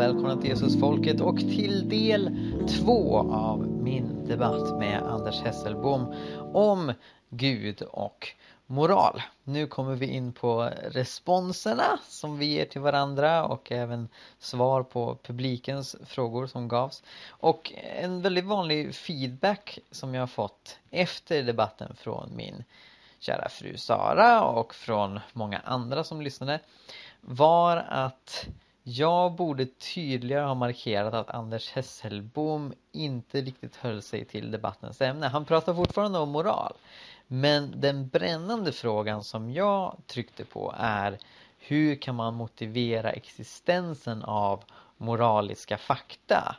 välkomna till Jesusfolket och till del två av min debatt med Anders Hesselbom om Gud och moral. Nu kommer vi in på responserna som vi ger till varandra och även svar på publikens frågor som gavs. Och en väldigt vanlig feedback som jag har fått efter debatten från min kära fru Sara och från många andra som lyssnade var att jag borde tydligare ha markerat att Anders Hesselbom inte riktigt höll sig till debattens ämne. Han pratar fortfarande om moral. Men den brännande frågan som jag tryckte på är hur kan man motivera existensen av moraliska fakta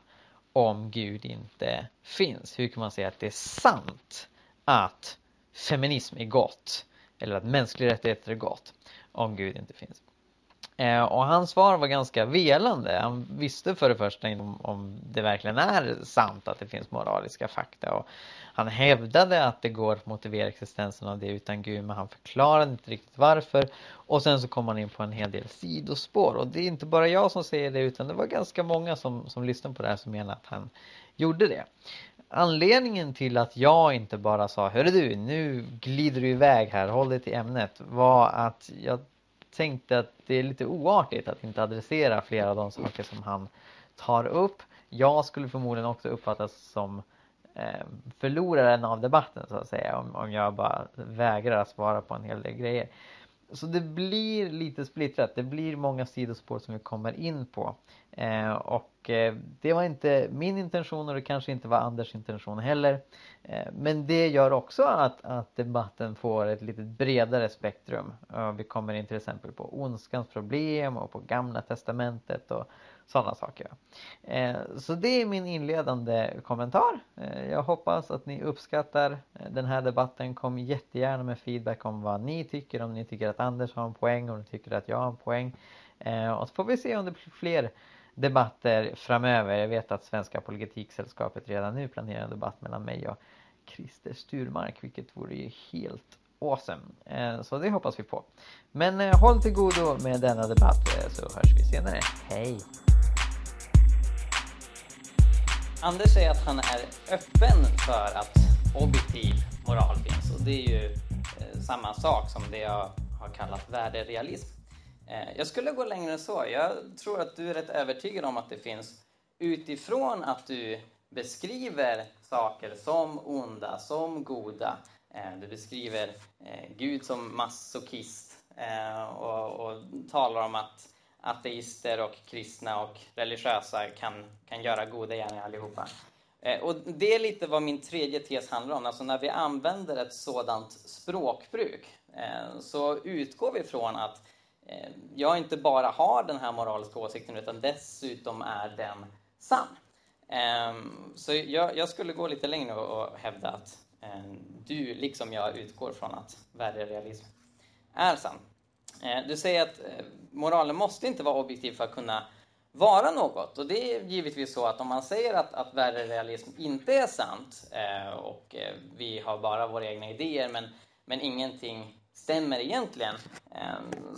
om Gud inte finns? Hur kan man säga att det är sant att feminism är gott eller att mänskliga rättigheter är gott om Gud inte finns? Eh, och hans svar var ganska velande. Han visste för det första inte om, om det verkligen är sant att det finns moraliska fakta. Och han hävdade att det går att motivera existensen av det utan Gud men han förklarade inte riktigt varför. Och sen så kom han in på en hel del sidospår. Och det är inte bara jag som säger det utan det var ganska många som, som lyssnade på det här som menade att han gjorde det. Anledningen till att jag inte bara sa Hörru du, nu glider du iväg här, håll dig till ämnet var att jag tänkte att det är lite oartigt att inte adressera flera av de saker som han tar upp. Jag skulle förmodligen också uppfattas som eh, förloraren av debatten så att säga om, om jag bara vägrar att svara på en hel del grejer. Så det blir lite splittrat. Det blir många sidospår som vi kommer in på. Eh, och eh, det var inte min intention och det kanske inte var Anders intention heller. Eh, men det gör också att, att debatten får ett lite bredare spektrum. vi kommer in till exempel på ondskans problem och på gamla testamentet och sådana saker. Eh, så det är min inledande kommentar. Eh, jag hoppas att ni uppskattar eh, den här debatten. Kom jättegärna med feedback om vad ni tycker. Om ni tycker att Anders har en poäng, om ni tycker att jag har en poäng. Och så får vi se om det blir fler debatter framöver. Jag vet att Svenska Politiksällskapet redan nu planerar en debatt mellan mig och Christer Sturmark, vilket vore ju helt awesome. Så det hoppas vi på. Men håll till godo med denna debatt så hörs vi senare. Hej! Anders säger att han är öppen för att objektiv moral finns och det är ju eh, samma sak som det jag har kallat värderealism. Eh, jag skulle gå längre än så. Jag tror att du är rätt övertygad om att det finns utifrån att du beskriver saker som onda, som goda. Eh, du beskriver Gud som masochist och, och talar om att ateister och kristna och religiösa kan, kan göra goda gärningar allihopa. Eh, och det är lite vad min tredje tes handlar om. Alltså när vi använder ett sådant språkbruk eh, så utgår vi från att eh, jag inte bara har den här moraliska åsikten utan dessutom är den sann. Ehm, så jag, jag skulle gå lite längre och hävda att du, liksom jag, utgår från att värderealism är sann. Eh, du säger att eh, moralen måste inte vara objektiv för att kunna vara något. Och det är givetvis så att om man säger att, att värderealism inte är sant eh, och vi har bara våra egna idéer men, men ingenting stämmer egentligen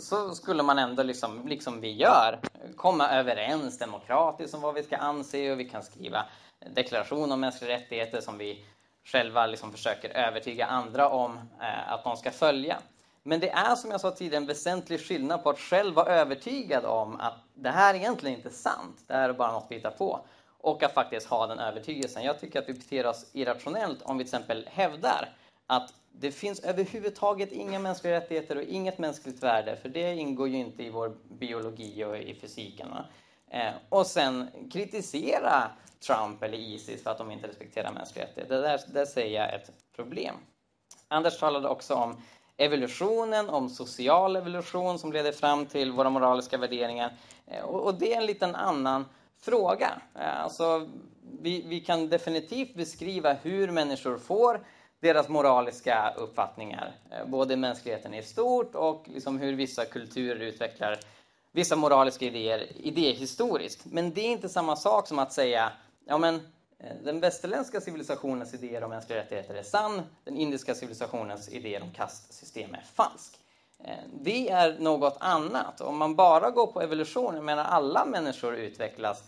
så skulle man ändå, liksom, liksom vi gör, komma överens demokratiskt om vad vi ska anse och vi kan skriva deklaration om mänskliga rättigheter som vi själva liksom försöker övertyga andra om att de ska följa. Men det är som jag sa tidigare en väsentlig skillnad på att själv vara övertygad om att det här egentligen inte är sant, det här är bara något vi hittar på och att faktiskt ha den övertygelsen. Jag tycker att vi beter oss irrationellt om vi till exempel hävdar att det finns överhuvudtaget inga mänskliga rättigheter och inget mänskligt värde, för det ingår ju inte i vår biologi och i fysiken. Eh, och sen kritisera Trump eller Isis för att de inte respekterar mänskliga rättigheter. Det där, där ser jag ett problem. Anders talade också om evolutionen, om social evolution som leder fram till våra moraliska värderingar. Eh, och, det är en liten annan fråga. Eh, alltså, vi, vi kan definitivt beskriva hur människor får deras moraliska uppfattningar, eh, både mänskligheten i stort och liksom hur vissa kulturer utvecklar vissa moraliska idéer idéhistoriskt. Men det är inte samma sak som att säga ja men Eh, den västerländska civilisationens idéer om mänskliga rättigheter är sann, den indiska civilisationens idéer om kastsystem är falsk. Eh, det är något annat. Om man bara går på evolution, jag menar alla människor utvecklas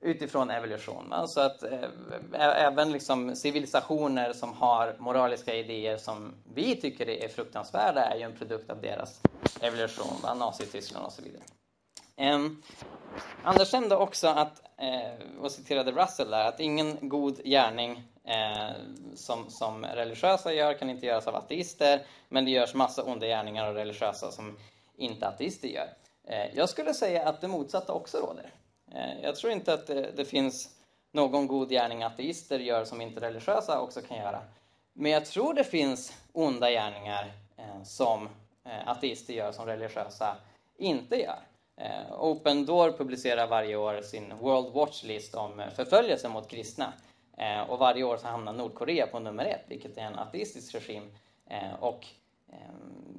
utifrån evolution. Alltså att eh, även liksom civilisationer som har moraliska idéer som vi tycker är fruktansvärda är ju en produkt av deras evolution, Nazityskland och så vidare. Eh, Anders nämnde också att, Eh, och citerade Russell där, att ingen god gärning eh, som, som religiösa gör kan inte göras av ateister, men det görs massa onda gärningar av religiösa som inte ateister gör. Eh, jag skulle säga att det motsatta också råder. Eh, jag tror inte att det, det, finns någon god gärning ateister gör som inte religiösa också kan göra. Men jag tror det finns onda gärningar eh, som eh, ateister gör som religiösa inte gör. Eh, Open Door publicerar varje år sin World Watch List om eh, förföljelse mot kristna. Eh, och varje år så hamnar Nordkorea på nummer ett, vilket är en ateistisk regim. Och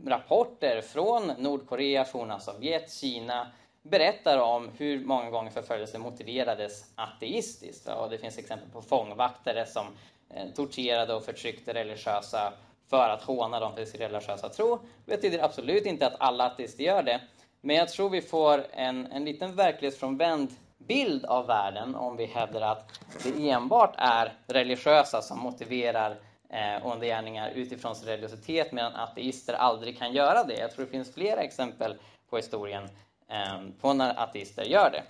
rapporter från Nordkorea, forna Sovjet, Kina berättar om hur många gånger förföljelse motiverades ateistiskt. Och det finns exempel på fångvaktare som eh, torterade och förtryckte religiösa för att håna dem för sin religiösa tro. Det betyder absolut inte att alla ateister gör det, men jag tror vi får en, en liten verklighetsfrånvänd bild av världen om vi hävdar att det enbart är religiösa som motiverar eh, undergärningar utifrån sin religiositet medan ateister aldrig kan göra det. Jag tror det finns flera exempel på historien eh, på när ateister gör det.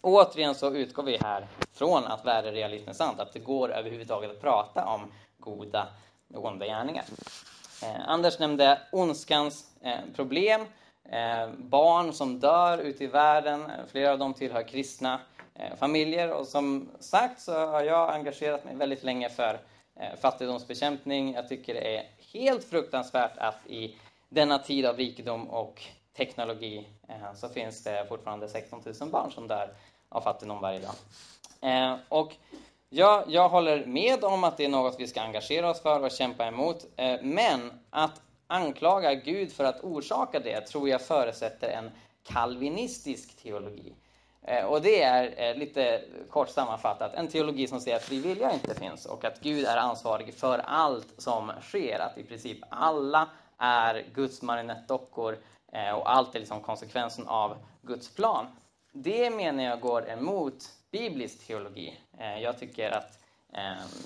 återigen så utgår vi här från att värderealismen är sant, att det går överhuvudtaget att prata om goda och onda gärningar. Eh, Anders nämnde ondskans eh, problem, Eh, barn som dör ute i världen, eh, flera av dem tillhör kristna eh, familjer och som sagt så har jag engagerat mig väldigt länge för eh, fattigdomsbekämpning. Jag tycker det är helt fruktansvärt att i denna tid av rikedom och teknologi eh, så finns det fortfarande 16 000 barn som dör av fattigdom varje dag. Eh, och jag, jag håller med om att det är något vi ska engagera oss för och kämpa emot. Eh, men att anklaga Gud för att orsaka det tror jag förutsätter en kalvinistisk teologi. Eh, och det är eh, lite kort sammanfattat en teologi som säger att fri vilja inte finns och att Gud är ansvarig för allt som sker. Att i princip alla är Guds marionettdockor eh, och allt är liksom konsekvensen av Guds plan. Det menar jag går emot biblisk teologi. Jag tycker att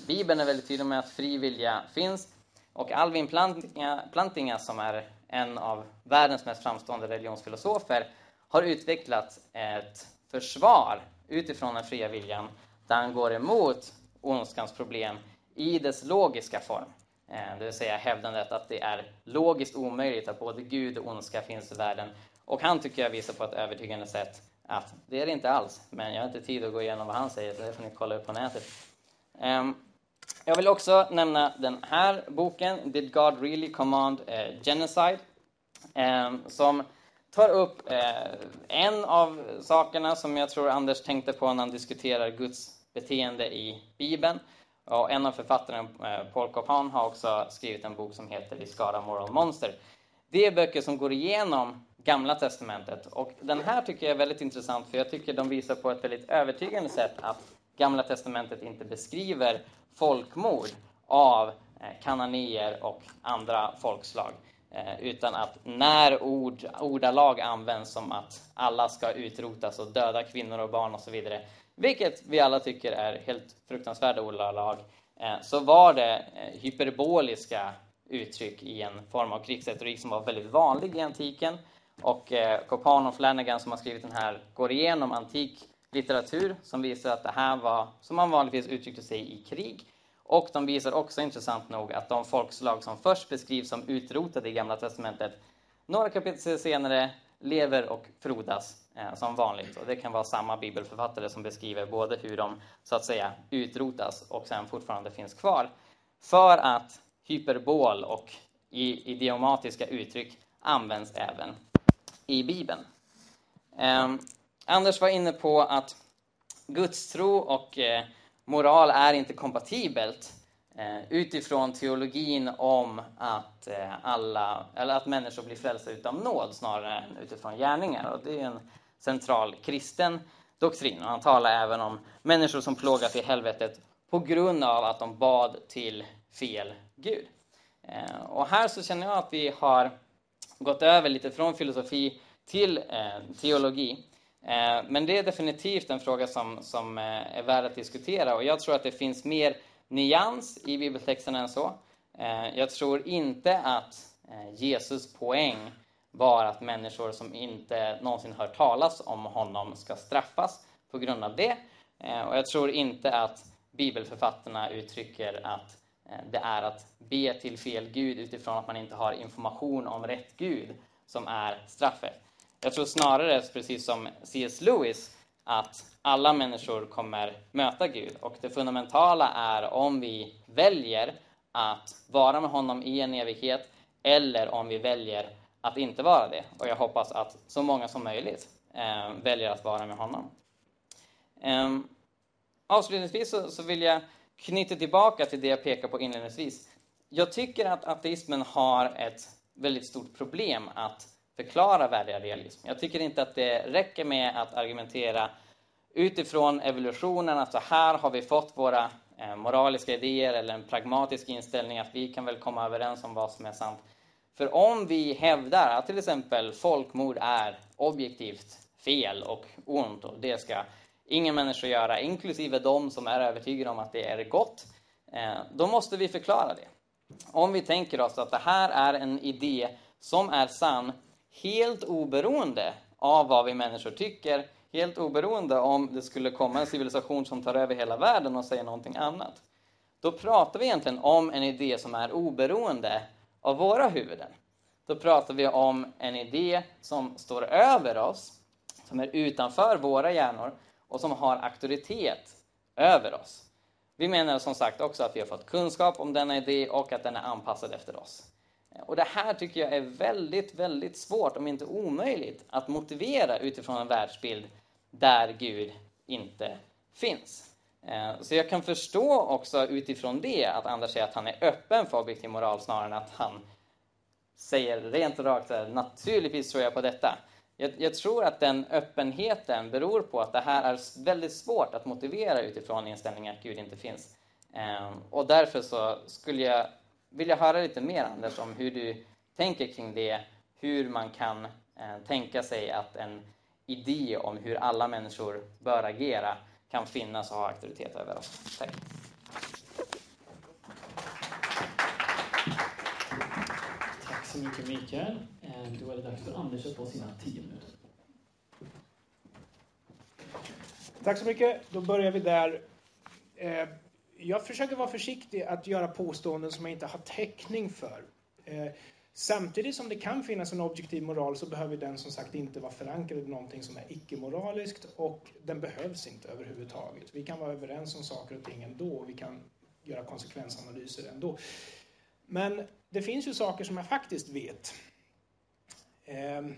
Bibeln är väldigt tydlig med att fri vilja finns. Och Alvin Plantinga, Plantinga, som är en av världens mest framstående religionsfilosofer, har utvecklat ett försvar utifrån den fria viljan där han går emot ondskans problem i dess logiska form. Eh, det vill säga hävdandet att det är logiskt omöjligt att både Gud och ondska finns i världen. Och han tycker jag visar på ett övertygande sätt att det är det inte alls. Men jag har inte tid att gå igenom vad han säger, så det får ni kolla upp på nätet. Ehm, jag vill också nämna den här boken, Did God Really Command eh, Genocide? Ehm, som tar upp eh, en av sakerna som jag tror Anders tänkte på när han diskuterar Guds beteende i Bibeln. Och en av författarna, eh, Paul Copan, har också skrivit en bok som heter Vi skadar moral monster. Det är böcker som går igenom Gamla Testamentet. Och den här tycker jag är väldigt intressant för jag tycker de visar på ett väldigt övertygande sätt att Gamla Testamentet inte beskriver folkmord av kananéer kananier och andra folkslag. Eh, utan att när ord, ordalag används som att alla ska utrotas och döda kvinnor och barn och så vidare vilket vi alla tycker är helt fruktansvärda ordalag, eh, så var det hyperboliska uttryck i en form av krigsretorik som var väldigt vanlig i antiken. Och Copan och Flanagan som har skrivit den här går igenom antik litteratur som visar att det här var som man vanligtvis uttryckte sig i krig. Och de visar också intressant nog att de folkslag som först beskrivs som utrotade i Gamla Testamentet några kapitel senare lever och frodas eh, som vanligt. Och det kan vara samma bibelförfattare som beskriver både hur de så att säga utrotas och sen fortfarande finns kvar. För att hyperbol och i idiomatiska uttryck används även i Bibeln. Eh, Anders var inne på att gudstro och eh, moral är inte kompatibelt. Eh, utifrån teologin om att, eh, alla, eller att människor blir frälsta utan nåd snarare än utifrån gärningar. Och det är en central kristen doktrin. Och han talar även om människor som plågas i helvetet på grund av att de bad till fel Gud. Eh, och här så känner jag att vi har gått över lite från filosofi till eh, teologi. Eh, men det är definitivt en fråga som, som eh, är värd att diskutera och jag tror att det finns mer nyans i bibeltexten än så. Eh, jag tror inte att Jesus poäng var att människor som inte någonsin hört talas om honom ska straffas på grund av det. Och jag tror inte att bibelförfattarna uttrycker att det är att be till fel Gud utifrån att man inte har information om rätt Gud som är straffet. Jag tror snarare, precis som C.S. Lewis, att alla människor kommer möta Gud. Och det fundamentala är om vi väljer att vara med honom i en evighet eller om vi väljer att inte vara det. Och jag hoppas att så många som möjligt eh, väljer att vara med honom. Eh, avslutningsvis så, så, vill jag knyta tillbaka till det jag pekade på inledningsvis. Jag tycker att ateismen har ett väldigt stort problem att förklara värderealism. Jag tycker inte att det räcker med att argumentera utifrån evolutionen, att så här har vi fått våra eh, moraliska idéer eller en pragmatisk inställning att vi kan väl komma överens om vad som är sant. För om vi hävdar att till exempel folkmord är objektivt fel och ont och det ska ingen människa göra, inklusive de som är övertygade om att det är gott, eh, då måste vi förklara det. Om vi tänker oss att det här är en idé som är sann helt oberoende av vad vi människor tycker, helt oberoende om det skulle komma en civilisation som tar över hela världen och säger någonting annat. Då pratar vi egentligen om en idé som är oberoende av våra huvuden. Då pratar vi om en idé som står över oss, som är utanför våra hjärnor och som har auktoritet över oss. Vi menar som sagt också att vi har fått kunskap om denna idé och att den är anpassad efter oss. Och det här tycker jag är väldigt, väldigt svårt, om inte omöjligt, att motivera utifrån en världsbild där Gud inte finns. Eh, så jag kan förstå också utifrån det att Anders säger att han är öppen för objektiv moral snarare än att han säger rent och rakt naturligtvis tror jag på detta. Jag, jag, tror att den öppenheten beror på att det här är väldigt svårt att motivera utifrån inställningen att Gud inte finns. Eh, och därför så skulle jag vill jag höra lite mer Anders om hur du tänker kring det, hur man kan eh, tänka sig att en idé om hur alla människor bör agera kan finnas och ha auktoritet över oss. Tack. Tack så mycket Mikael. Eh, då är det dags för Anders att få sina tio minuter. Tack så mycket. Då börjar vi där. Jag försöker vara försiktig att göra påståenden som jag inte har täckning för. Eh, samtidigt som det kan finnas en objektiv moral så behöver den som sagt inte vara förankrad i någonting som är icke-moraliskt och den behövs inte överhuvudtaget. Vi kan vara överens om saker och ting ändå och vi kan göra konsekvensanalyser ändå. Men det finns ju saker som jag faktiskt vet. Ehm,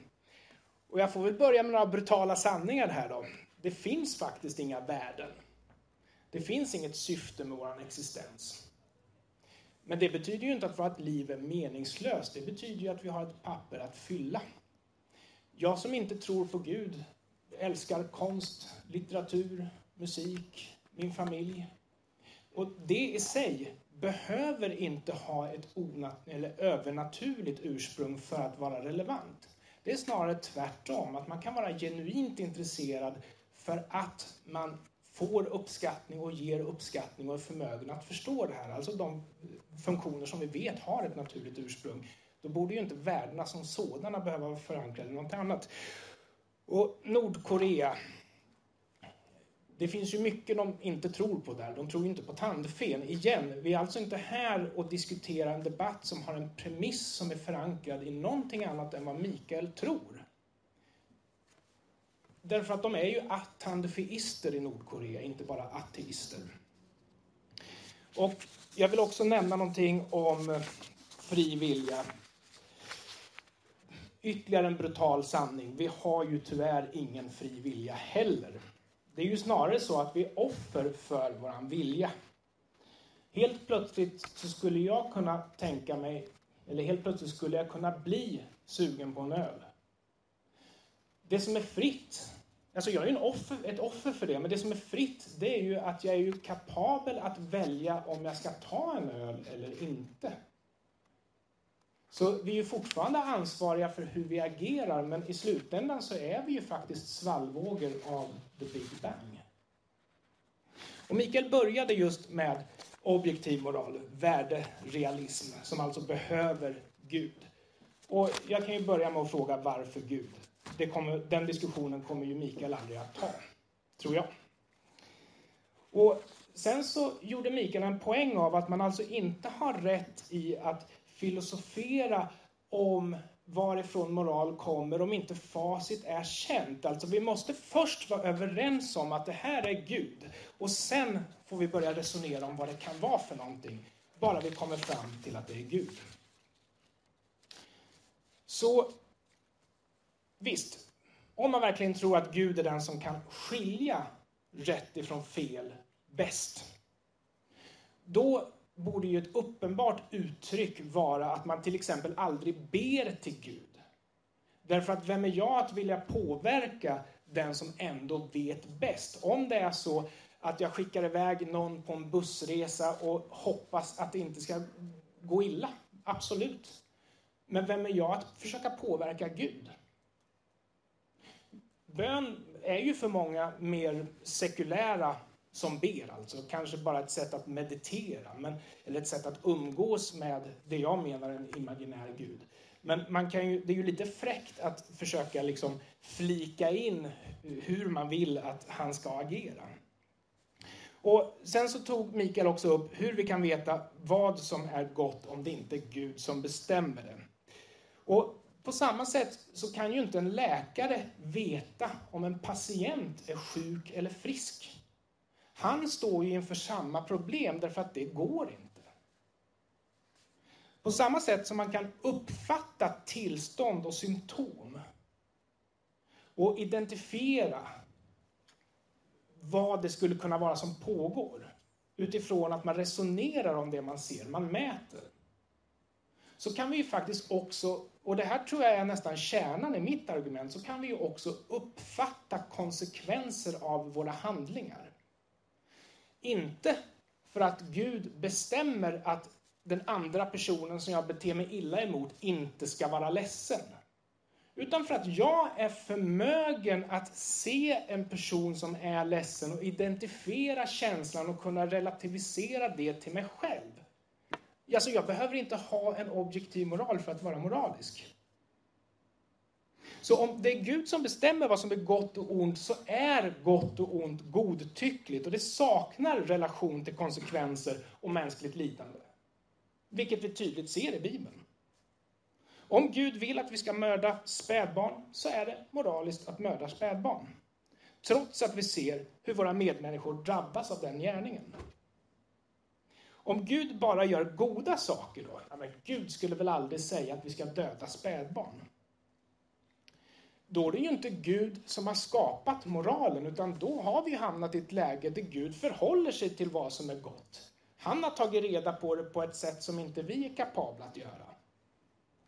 och jag får väl börja med några brutala sanningar här då. Det finns faktiskt inga värden. Det finns inget syfte med vår existens. Men det betyder ju inte att vårt liv är meningslöst. Det betyder ju att vi har ett papper att fylla. Jag som inte tror på Gud älskar konst, litteratur, musik, min familj. Och det i sig behöver inte ha ett onat eller övernaturligt ursprung för att vara relevant. Det är snarare tvärtom, att man kan vara genuint intresserad för att man får uppskattning och ger uppskattning och är förmögen att förstå det här, alltså de funktioner som vi vet har ett naturligt ursprung, då borde ju inte värdena som sådana behöva vara förankrade i något annat. Och Nordkorea, det finns ju mycket de inte tror på där. De tror ju inte på tandfen. Igen, vi är alltså inte här och diskuterar en debatt som har en premiss som är förankrad i någonting annat än vad Mikael tror. Därför att de är ju attandefeister i Nordkorea, inte bara ateister. Och jag vill också nämna någonting om eh, fri vilja. Ytterligare en brutal sanning. Vi har ju tyvärr ingen fri vilja heller. Det är ju snarare så att vi är offer för våran vilja. Helt plötsligt så skulle jag kunna tänka mig, eller helt plötsligt skulle jag kunna bli sugen på en öl. Det som är fritt, alltså jag är ju offer, ett offer för det, men det som är fritt det är ju att jag är ju kapabel att välja om jag ska ta en öl eller inte. Så vi är ju fortfarande ansvariga för hur vi agerar, men i slutändan så är vi ju faktiskt svallvågor av the Big Bang. Och Mikael började just med objektiv moral, värderealism, som alltså behöver Gud. Och jag kan ju börja med att fråga varför Gud? Kommer, den diskussionen kommer ju Mikael aldrig att ta, tror jag. Och sen så gjorde Mikael en poäng av att man alltså inte har rätt i att filosofera om varifrån moral kommer om inte facit är känt. Alltså vi måste först vara överens om att det här är Gud och sen får vi börja resonera om vad det kan vara för någonting. Bara vi kommer fram till att det är Gud. Så visst, om man verkligen tror att Gud är den som kan skilja rätt ifrån fel bäst, då borde ju ett uppenbart uttryck vara att man till exempel aldrig ber till Gud. Därför att vem är jag att vilja påverka den som ändå vet bäst? Om det är så att jag skickar iväg någon på en bussresa och hoppas att det inte ska gå illa. Absolut. Men vem är jag att försöka påverka Gud? Bön är ju för många mer sekulära som ber, alltså. Kanske bara ett sätt att meditera, men, eller ett sätt att umgås med det jag menar en imaginär gud. Men man kan ju, det är ju lite fräckt att försöka liksom flika in hur man vill att han ska agera. Och Sen så tog Mikael också upp hur vi kan veta vad som är gott om det inte är Gud som bestämmer det. Och på samma sätt så kan ju inte en läkare veta om en patient är sjuk eller frisk. Han står ju inför samma problem därför att det går inte. På samma sätt som man kan uppfatta tillstånd och symptom och identifiera vad det skulle kunna vara som pågår utifrån att man resonerar om det man ser, man mäter. Så kan vi ju faktiskt också, och det här tror jag är nästan kärnan i mitt argument, så kan vi ju också uppfatta konsekvenser av våra handlingar. Inte för att Gud bestämmer att den andra personen som jag beter mig illa emot inte ska vara ledsen. Utan för att jag är förmögen att se en person som är ledsen och identifiera känslan och kunna relativisera det till mig själv. Alltså, jag behöver inte ha en objektiv moral för att vara moralisk. Så om det är Gud som bestämmer vad som är gott och ont så är gott och ont godtyckligt och det saknar relation till konsekvenser och mänskligt lidande. Vilket vi tydligt ser i Bibeln. Om Gud vill att vi ska mörda spädbarn så är det moraliskt att mörda spädbarn. Trots att vi ser hur våra medmänniskor drabbas av den gärningen. Om Gud bara gör goda saker då? Ja, men Gud skulle väl aldrig säga att vi ska döda spädbarn? då är det ju inte Gud som har skapat moralen, utan då har vi hamnat i ett läge där Gud förhåller sig till vad som är gott. Han har tagit reda på det på ett sätt som inte vi är kapabla att göra.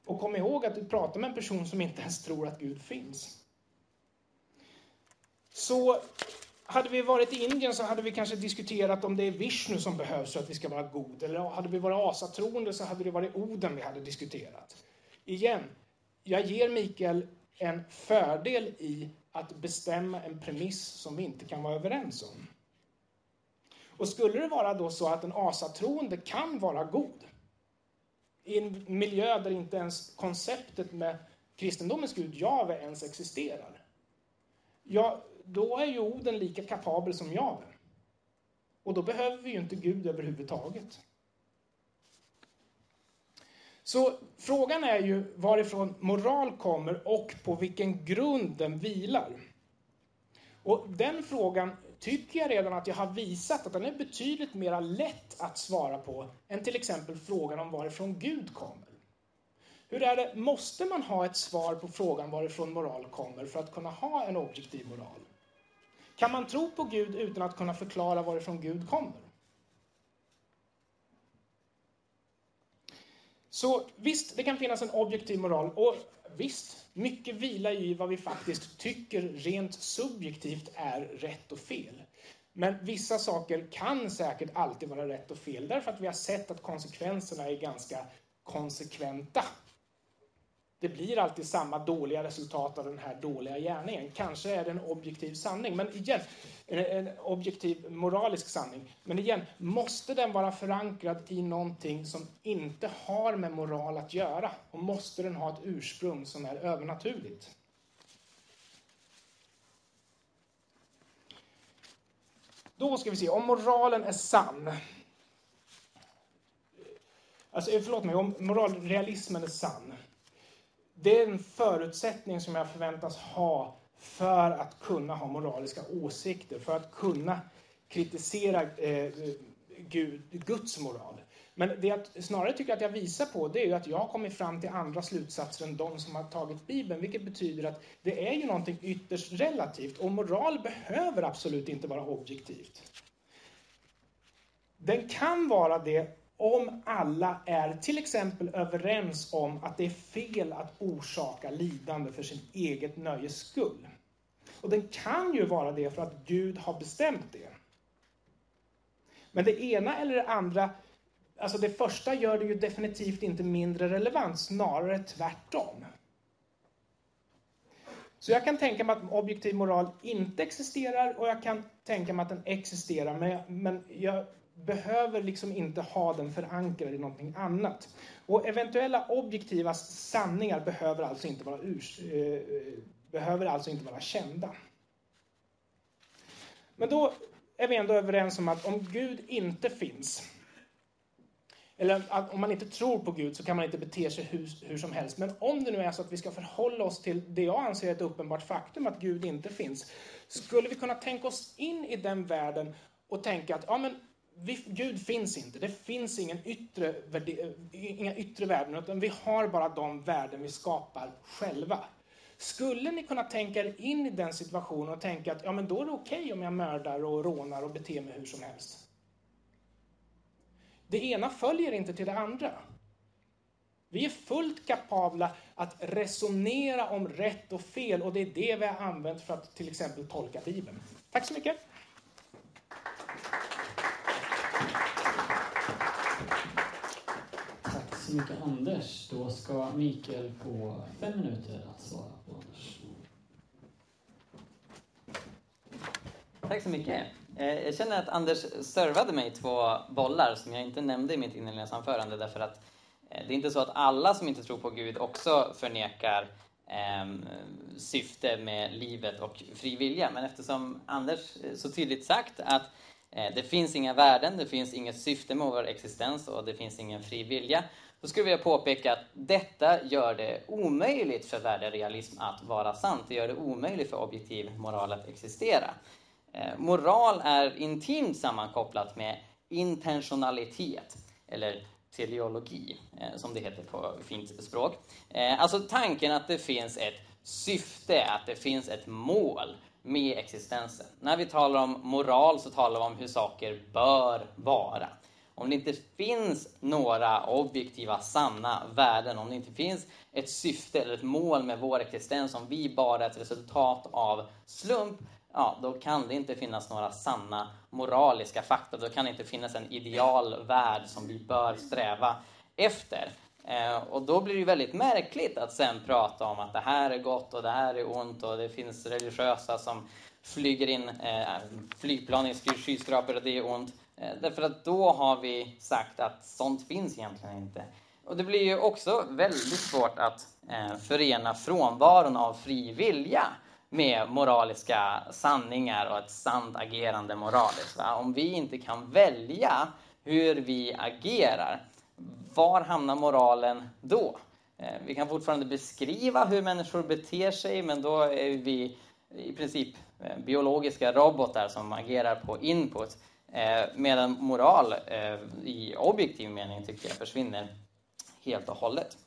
Och kom ihåg att du pratar med en person som inte ens tror att Gud finns. Så hade vi varit i Indien så hade vi kanske diskuterat om det är Vishnu som behövs för att vi ska vara god. Eller hade vi varit asatroende så hade det varit Oden vi hade diskuterat. Igen, jag ger Mikael en fördel i att bestämma en premiss som vi inte kan vara överens om. Och skulle det vara då så att en asatroende kan vara god i en miljö där inte ens konceptet med kristendomens gud Jave ens existerar. Ja, då är ju Oden lika kapabel som Jave. Och då behöver vi ju inte Gud överhuvudtaget. Så frågan är ju varifrån moral kommer och på vilken grund den vilar. Och den frågan tycker jag redan att jag har visat att den är betydligt mer lätt att svara på än till exempel frågan om varifrån Gud kommer. Hur är det, måste man ha ett svar på frågan varifrån moral kommer för att kunna ha en objektiv moral? Kan man tro på Gud utan att kunna förklara varifrån Gud kommer? Så visst, det kan finnas en objektiv moral och visst, mycket vilar i vad vi faktiskt tycker rent subjektivt är rätt och fel. Men vissa saker kan säkert alltid vara rätt och fel därför att vi har sett att konsekvenserna är ganska konsekventa det blir alltid samma dåliga resultat av den här dåliga gärningen. Kanske är det en objektiv sanning, men igen, en objektiv moralisk sanning. Men igen, måste den vara förankrad i någonting som inte har med moral att göra? Och måste den ha ett ursprung som är övernaturligt? Då ska vi se, om moralen är sann. Alltså, eh, förlåt mig, om moralrealismen är sann det är en förutsättning som jag förväntas ha för att kunna ha moraliska åsikter, för att kunna kritisera eh, Gud, Guds moral. Men det jag snarare tycker att jag visar på det är ju att jag har kommit fram till andra slutsatser än de som har tagit Bibeln, vilket betyder att det är ju någonting ytterst relativt och moral behöver absolut inte vara objektivt. Den kan vara det om alla är till exempel överens om att det är fel att orsaka lidande för sin eget nöjes skull. Och den kan ju vara det för att Gud har bestämt det. Men det ena eller det andra, alltså det första gör det ju definitivt inte mindre relevant, snarare tvärtom. Så jag kan tänka mig att objektiv moral inte existerar och jag kan tänka mig att den existerar, men, men jag behöver liksom inte ha den förankrad i någonting annat. Och eventuella objektiva sanningar behöver alltså inte vara, urs, eh, behöver alltså inte vara kända. Men då är vi ändå överens om att om Gud inte finns, eller att om man inte tror på Gud så kan man inte bete sig hur, hur som helst. Men om det nu är så att vi ska förhålla oss till det jag anser är ett uppenbart faktum, att Gud inte finns, skulle vi kunna tänka oss in i den världen och tänka att ja, men Gud finns inte. Det finns ingen yttre, inga yttre värden, utan vi har bara de värden vi skapar själva. Skulle ni kunna tänka er in i den situationen och tänka att ja, men då är det okej okay om jag mördar och rånar och beter mig hur som helst? Det ena följer inte till det andra. Vi är fullt kapabla att resonera om rätt och fel och det är det vi har använt för att till exempel tolka Bibeln. Tack så mycket! Mycket Anders. Då ska Mikael få fem minuter att svara på Anders. Tack så mycket. Eh, jag känner att Anders servade mig två bollar som jag inte nämnde i mitt inledningsanförande därför att eh, det är inte så att alla som inte tror på Gud också förnekar eh, syfte med livet och fri vilja. Men eftersom Anders eh, så tydligt sagt att eh, det finns inga värden, det finns inget syfte med vår existens och det finns ingen fri vilja då skulle jag vilja påpeka att detta gör det omöjligt för värderealism att vara sant. Det gör det omöjligt för objektiv moral att existera. Eh, moral är intimt sammankopplat med intentionalitet, eller teleologi, eh, som det heter på fint språk. Eh, alltså tanken att det finns ett syfte, att det finns ett mål med existensen. När vi talar om moral så talar vi om hur saker bör vara om det inte finns några objektiva, sanna värden, om det inte finns ett syfte eller ett mål med vår existens, om vi bara är ett resultat av slump, ja, då kan det inte finnas några sanna moraliska fakta. Då kan det inte finnas en ideal värld som vi bör sträva efter. Eh, och då blir det väldigt märkligt att sen prata om att det här är gott och det här är ont och det finns religiösa som flyger in eh, flygplan i skyskrapor och det är ont. Eh, därför att då har vi sagt att sånt finns egentligen inte. Och det blir ju också väldigt svårt att eh, förena frånvaron av fri vilja med moraliska sanningar och ett sant agerande moraliskt. Va? Om vi inte kan välja hur vi agerar, var hamnar moralen då? Eh, vi kan fortfarande beskriva hur människor beter sig, men då är vi i princip eh, biologiska robotar som agerar på input. Eh, medan moral eh, i objektiv mening tycker jag försvinner helt och hållet.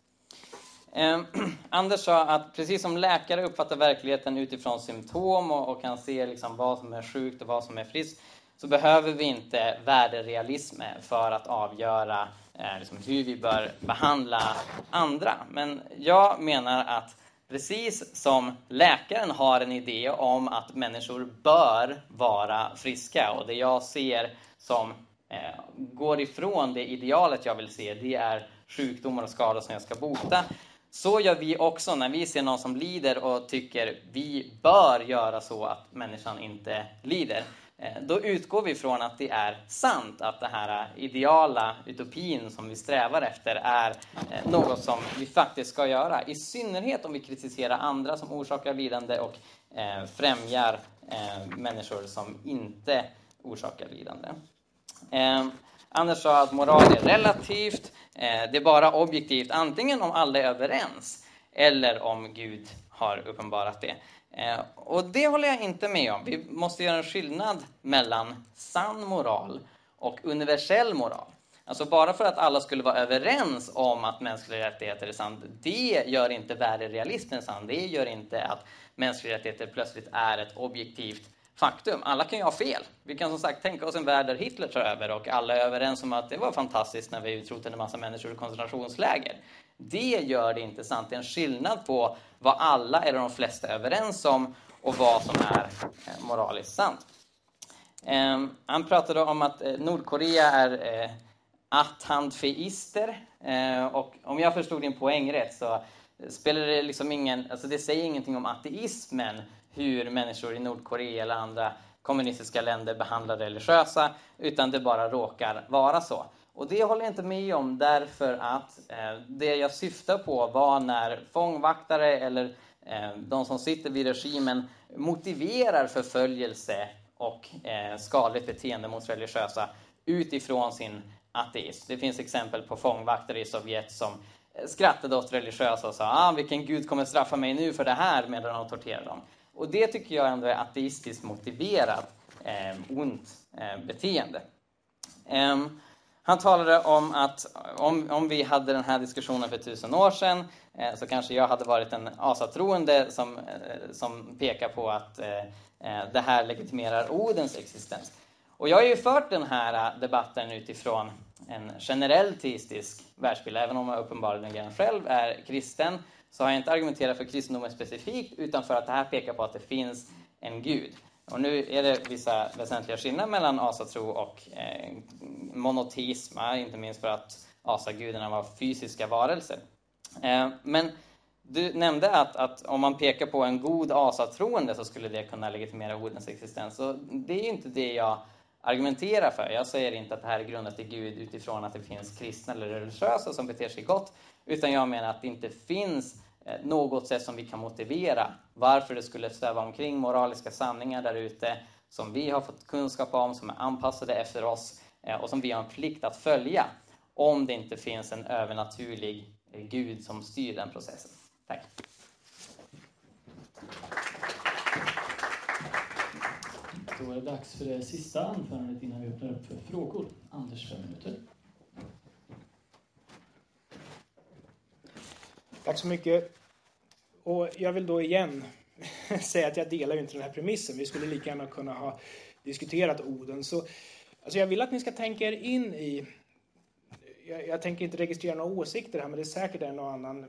Eh, Anders sa att precis som läkare uppfattar verkligheten utifrån symptom och, och kan se liksom vad som är sjukt och vad som är friskt så behöver vi inte värderealism för att avgöra eh, liksom hur vi bör behandla andra. Men jag menar att Precis som läkaren har en idé om att människor bör vara friska och det jag ser som eh, går ifrån det idealet jag vill se, det är sjukdomar och skador som jag ska bota. Så gör vi också när vi ser någon som lider och tycker vi bör göra så att människan inte lider. Eh, då utgår vi från att det är sant, att den här eh, ideala utopin som vi strävar efter är eh, något som vi faktiskt ska göra. I synnerhet om vi kritiserar andra som orsakar lidande och främjar människor som inte orsakar lidande. Anders sa att moral är relativt, det är bara objektivt antingen om alla är överens eller om Gud har uppenbarat det. Eh, och det håller jag inte med om. Vi måste göra en skillnad mellan sann moral och universell moral. Alltså bara för att alla skulle vara överens om att mänskliga rättigheter är sant, det gör inte värderealismen sann. Det gör inte att mänskliga rättigheter plötsligt är ett objektivt faktum. Alla kan ju ha fel. Vi kan som sagt tänka oss en värld där Hitler tar över och alla är överens om att det var fantastiskt när vi utrotade en massa människor i koncentrationsläger. Det gör det inte sant. Det är en skillnad på vad alla eller de flesta är överens om och vad som är eh, moraliskt sant. Ehm, han pratade om att eh, Nordkorea är eh. Ehm, och om jag förstod din poäng rätt så spelar det liksom ingen, alltså det säger ingenting om ateismen hur människor i Nordkorea eller andra kommunistiska länder behandlar religiösa, utan det bara råkar vara så. Och det håller jag inte med om därför att eh, det jag syftar på var när fångvaktare eller eh, de som sitter vid regimen motiverar förföljelse och eh, skadligt beteende mot religiösa utifrån sin ateism. Det finns exempel på fångvaktare i Sovjet som eh, skrattade åt religiösa och sa ah, vilken gud kommer straffa mig nu för det här medan de torterar dem. Och det tycker jag ändå är ateistiskt motiverat eh, ont eh, beteende. Um, han talade om att om, om vi hade den här diskussionen för tusen år sedan eh, så kanske jag hade varit en asatroende som, eh, som pekar på att eh, eh det här legitimerar Odens existens. Och jag har ju fört den här eh, debatten utifrån en generell teistisk världsbild. Även om jag uppenbarligen själv är kristen så har jag inte argumenterat för kristendomen specifikt utan för att det här pekar på att det finns en gud. Och nu är det vissa väsentliga skillnader mellan asatro och eh, monoteism, inte minst för att asagudarna var fysiska varelser. Eh, men du nämnde att, att om man pekar på en god asatroende så skulle det kunna legitimera Odens existens. Och det är inte det jag argumenterar för. Jag säger inte att det här är grundat i Gud utifrån att det finns kristna eller religiösa som beter sig gott, utan jag menar att det inte finns något sätt som vi kan motivera varför det skulle sväva omkring moraliska sanningar där ute som vi har fått kunskap om, som är anpassade efter oss eh, och som vi har en plikt att följa om det inte finns en övernaturlig eh, Gud som styr den processen. Tack. Då är det dags för det sista anförandet innan vi öppnar upp för frågor. Anders, fem minuter. Tack så mycket. Och jag vill då igen säga att jag delar ju inte den här premissen. Vi skulle lika gärna kunna ha diskuterat Oden. Så, alltså jag vill att ni ska tänka er in i jag, jag, tänker inte registrera några åsikter här, men det är säkert en och annan eh,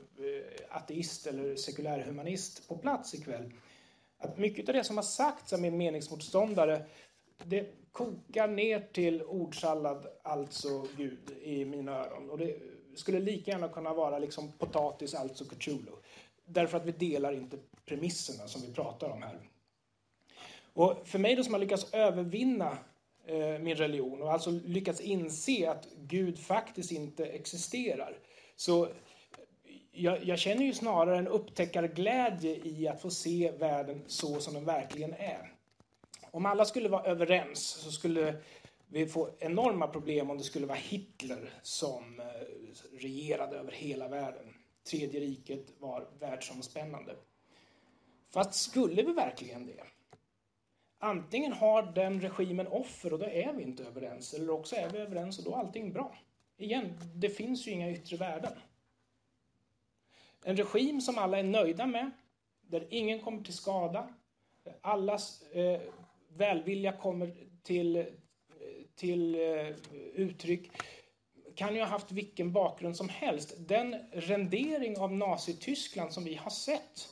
ateist eller sekulärhumanist på plats ikväll. Att mycket av det som har sagts av min meningsmotståndare, det kokar ner till ordsallad, alltså Gud, i mina öron. Och det skulle lika gärna kunna vara liksom potatis, alltså Cthulhu. Därför att vi delar inte premisserna som vi pratar om här. Och för mig då som har lyckats övervinna eh, min religion och alltså lyckats inse att Gud faktiskt inte existerar. Så jag, jag, känner ju snarare en upptäckarglädje i att få se världen så som den verkligen är. Om alla skulle vara överens så skulle vi få enorma problem om det skulle vara Hitler som eh, regerade över hela världen. Tredje riket var världsomspännande. Fast skulle vi verkligen det? Antingen har den regimen offer och då är vi inte överens, eller också är vi överens och då är allting bra. Igen, det finns ju inga yttre värden. En regim som alla är nöjda med, där ingen kommer till skada, där allas eh, välvilja kommer till, eh, till eh, uttryck, kan ju ha haft vilken bakgrund som helst. Den rendering av Nazityskland som vi har sett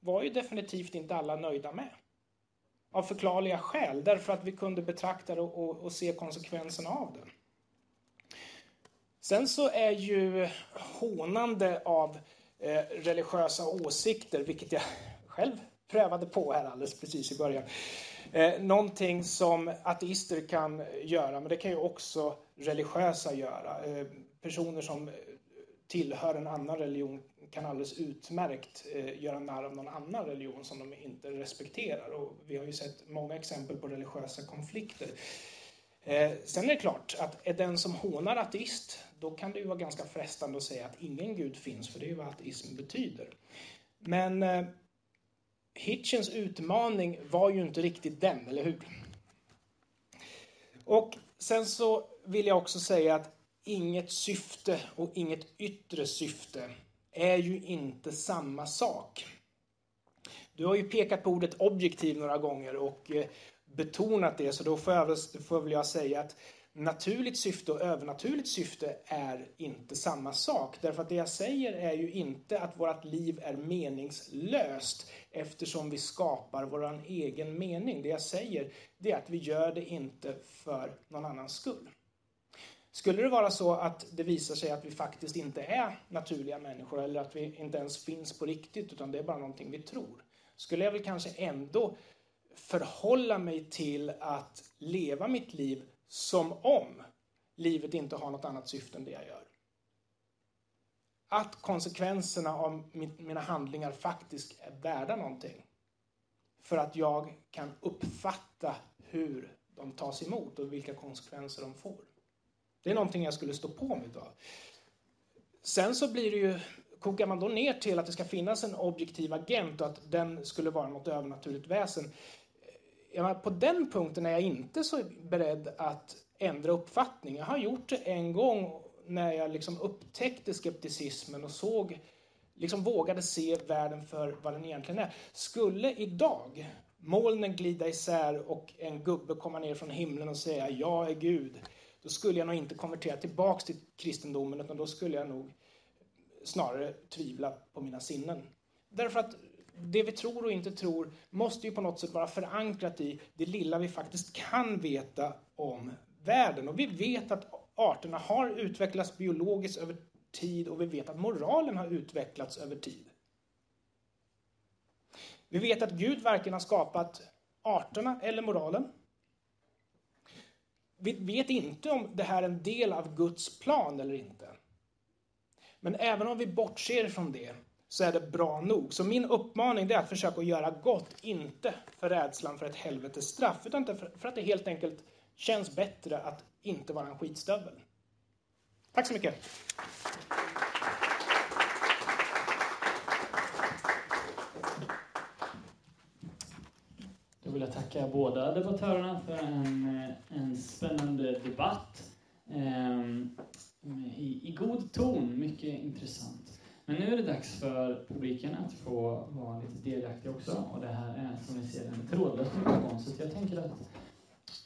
var ju definitivt inte alla nöjda med. Av förklarliga skäl, därför att vi kunde betrakta det och, och se konsekvenserna av det. Sen så är ju hånande av eh, religiösa åsikter, vilket jag själv prövade på här alldeles precis i början. Eh, någonting som ateister kan göra, men det kan ju också religiösa göra. Eh, personer som tillhör en annan religion kan alldeles utmärkt eh, göra narr av någon annan religion som de inte respekterar. Och vi har ju sett många exempel på religiösa konflikter. Eh, sen är det klart att är den som hånar ateist, då kan det ju vara ganska frestande att säga att ingen gud finns, för det är ju vad ateism betyder. Men eh, Hitchens utmaning var ju inte riktigt den, eller hur? Och sen så vill jag också säga att inget syfte och inget yttre syfte är ju inte samma sak. Du har ju pekat på ordet objektiv några gånger och eh, betonat det, så då får, jag, får väl jag säga att naturligt syfte och övernaturligt syfte är inte samma sak. Därför att det jag säger är ju inte att vårt liv är meningslöst eftersom vi skapar vår egen mening. Det jag säger det är att vi gör det inte för någon annans skull. Skulle det vara så att det visar sig att vi faktiskt inte är naturliga människor eller att vi inte ens finns på riktigt utan det är bara någonting vi tror. Skulle jag väl kanske ändå förhålla mig till att leva mitt liv som om livet inte har något annat syfte än det jag gör. Att konsekvenserna av mina handlingar faktiskt är värda någonting. För att jag kan uppfatta hur de tas emot och vilka konsekvenser de får. Det är någonting jag skulle stå på mig av. Sen så blir det ju, kokar man då ner till att det ska finnas en objektiv agent och att den skulle vara något övernaturligt väsen menar, på den punkten är jag inte så beredd att ändra uppfattning. Jag har gjort det en gång när jag liksom upptäckte skepticismen och såg, liksom vågade se världen för vad den egentligen är. Skulle idag molnen glida isär och en gubbe komma ner från himlen och säga jag är Gud då skulle jag nog inte konvertera tillbaks till kristendomen utan då skulle jag nog snarare tvivla på mina sinnen. Därför att det vi tror och inte tror måste ju på något sätt vara förankrat i det lilla vi faktiskt kan veta om världen. Och vi vet att arterna har utvecklats biologiskt över tid och vi vet att moralen har utvecklats över tid. Vi vet att Gud varken har skapat arterna eller moralen vi vet inte om det här är en del av Guds plan eller inte. Men även om vi bortser från det så är det bra nog. Så min uppmaning är att försöka göra gott, inte för rädslan för ett helvetes straff, utan för att det helt enkelt känns bättre att inte vara en skitstövel. Tack så mycket! Då vill jag tacka båda debattörerna för en, en spännande debatt. Ehm, i, I god ton, mycket intressant. Men nu är det dags för publiken att få vara lite delaktig också. Och det här är som ni ser en trådlös mikrofon. Så jag tänker att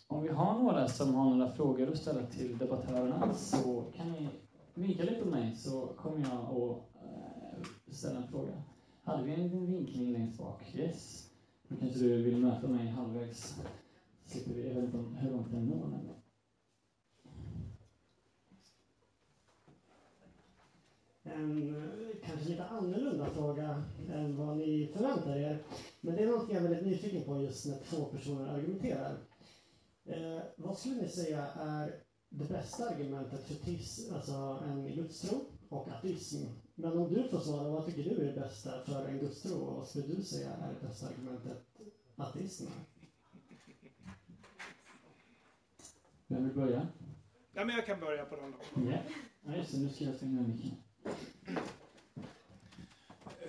om vi har några som har några frågor att ställa till debattörerna så kan ni vinka lite på mig så kommer jag att eh, ställa en fråga. Hade vi en liten vinkning längst bak? Yes. Då kanske du vill möta mig halvvägs. Slipper vi, jag vet inte hur långt den når nämligen. En kanske lite annorlunda fråga än vad ni förväntar er. Men det är något jag är väldigt nyfiken på just när två personer argumenterar. Eh, vad skulle ni säga är det bästa argumentet för tis, alltså en gudstro och ateism men om du får svara, vad tycker du är det bästa för en gudstro? Och vad skulle du säga är det bästa argumentet ateismen? Vem vill börja? Ja, men jag kan börja på den då. Yeah. Ja, just det. Nu ska jag stänga micken.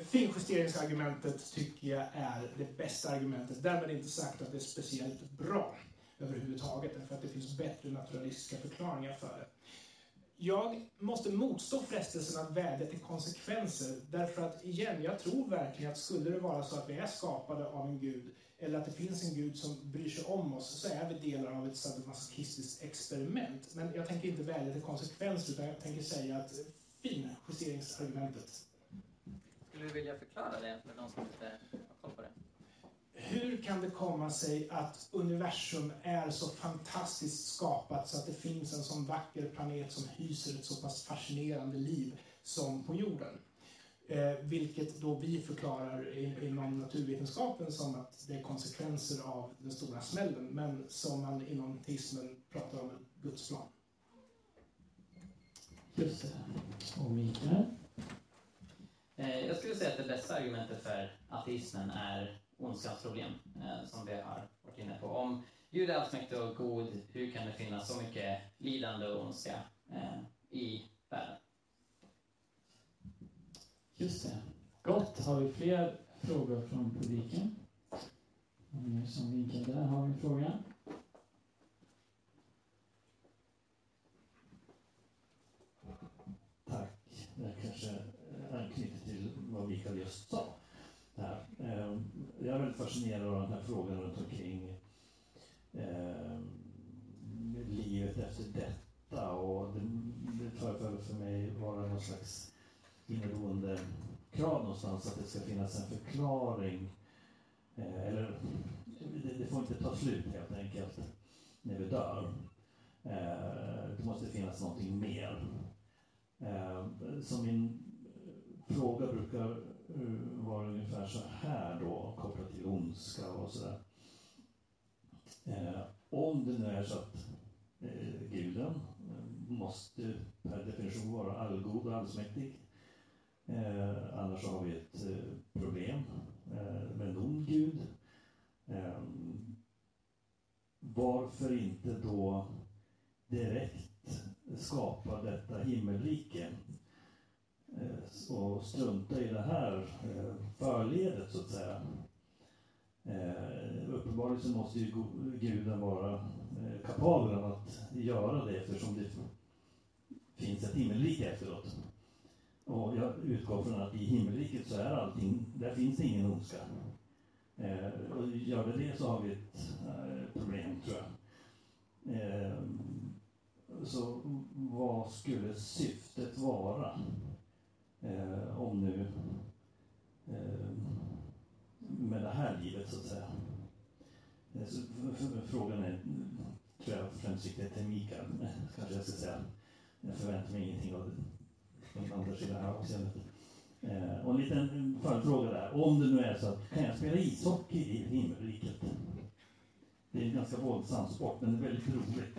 Finjusteringsargumentet tycker jag är det bästa argumentet. Därmed inte sagt att det är speciellt bra överhuvudtaget, därför att det finns bättre naturalistiska förklaringar för det jag måste motstå frestelsen att vädja till konsekvenser. Därför att, igen, jag tror verkligen att skulle det vara så att vi är skapade av en gud, eller att det finns en gud som bryr sig om oss, så är vi delar av ett sadomasochistiskt experiment. Men jag tänker inte vädja till konsekvenser, utan jag tänker säga att fin justeringsargumentet. Skulle du vilja förklara det för de som inte har koll på det? hur kan det komma sig att universum är så fantastiskt skapat så att det finns en sån vacker planet som hyser ett så pass fascinerande liv som på jorden? Eh, vilket då vi förklarar inom naturvetenskapen som att det är konsekvenser av den stora smällen, men som man inom teismen pratar om en gudsplan. Just det. Och Mikael? Eh, jag skulle säga att det bästa argumentet för ateismen är ondskans problem, eh, som vi har varit inne på. Om Gud är allsmäktig och god, hur kan det finnas så mycket lidande och ondska eh, i världen? Just det. Gott. Har vi fler frågor från publiken? Någon som vinkar där? Har vi en fråga? Tack. Det kanske anknyter till vad Mikael just sa. Här. Ehm, jag är väldigt fascinerad av den här frågan runt omkring eh, livet efter detta och det, det förefaller för mig vara någon slags inneboende krav någonstans att det ska finnas en förklaring. Eh, eller det, det, får inte ta slut helt enkelt när vi dör. Eh, det måste finnas någonting mer. Eh, som min fråga brukar Eh, var ungefär så här då, kopplat till ondska och sådär. Eh, om det nu är så att eh, guden eh, måste per definition vara allgod och allsmäktig Eh, annars har vi ett eh, problem eh, med en ond gud. Eh, varför inte då direkt skapa detta himmelrike Eh, och strunta i det här eh, förledet så att säga. Eh, uppenbarligen så måste ju guden vara eh, kapabel att göra det eftersom det finns ett himmelrike efteråt. Och jag utgår från att i himmelriket så är allting, där finns det ingen ondska. Eh, och gör det det så har vi ett eh, problem, tror jag. Eh, så vad skulle syftet vara? Eh, om nu eh, med det här livet, så att säga. Eh, så frågan är, tror jag, främst riktigt till Mikael, kanske jag ska säga. Jag förväntar mig ingenting av det Anders i det här avseendet. Eh, och en liten följdfråga där. Om det nu är så att, kan jag spela ishockey i himmelriket? Det är en ganska våldsam sport, men det är väldigt roligt.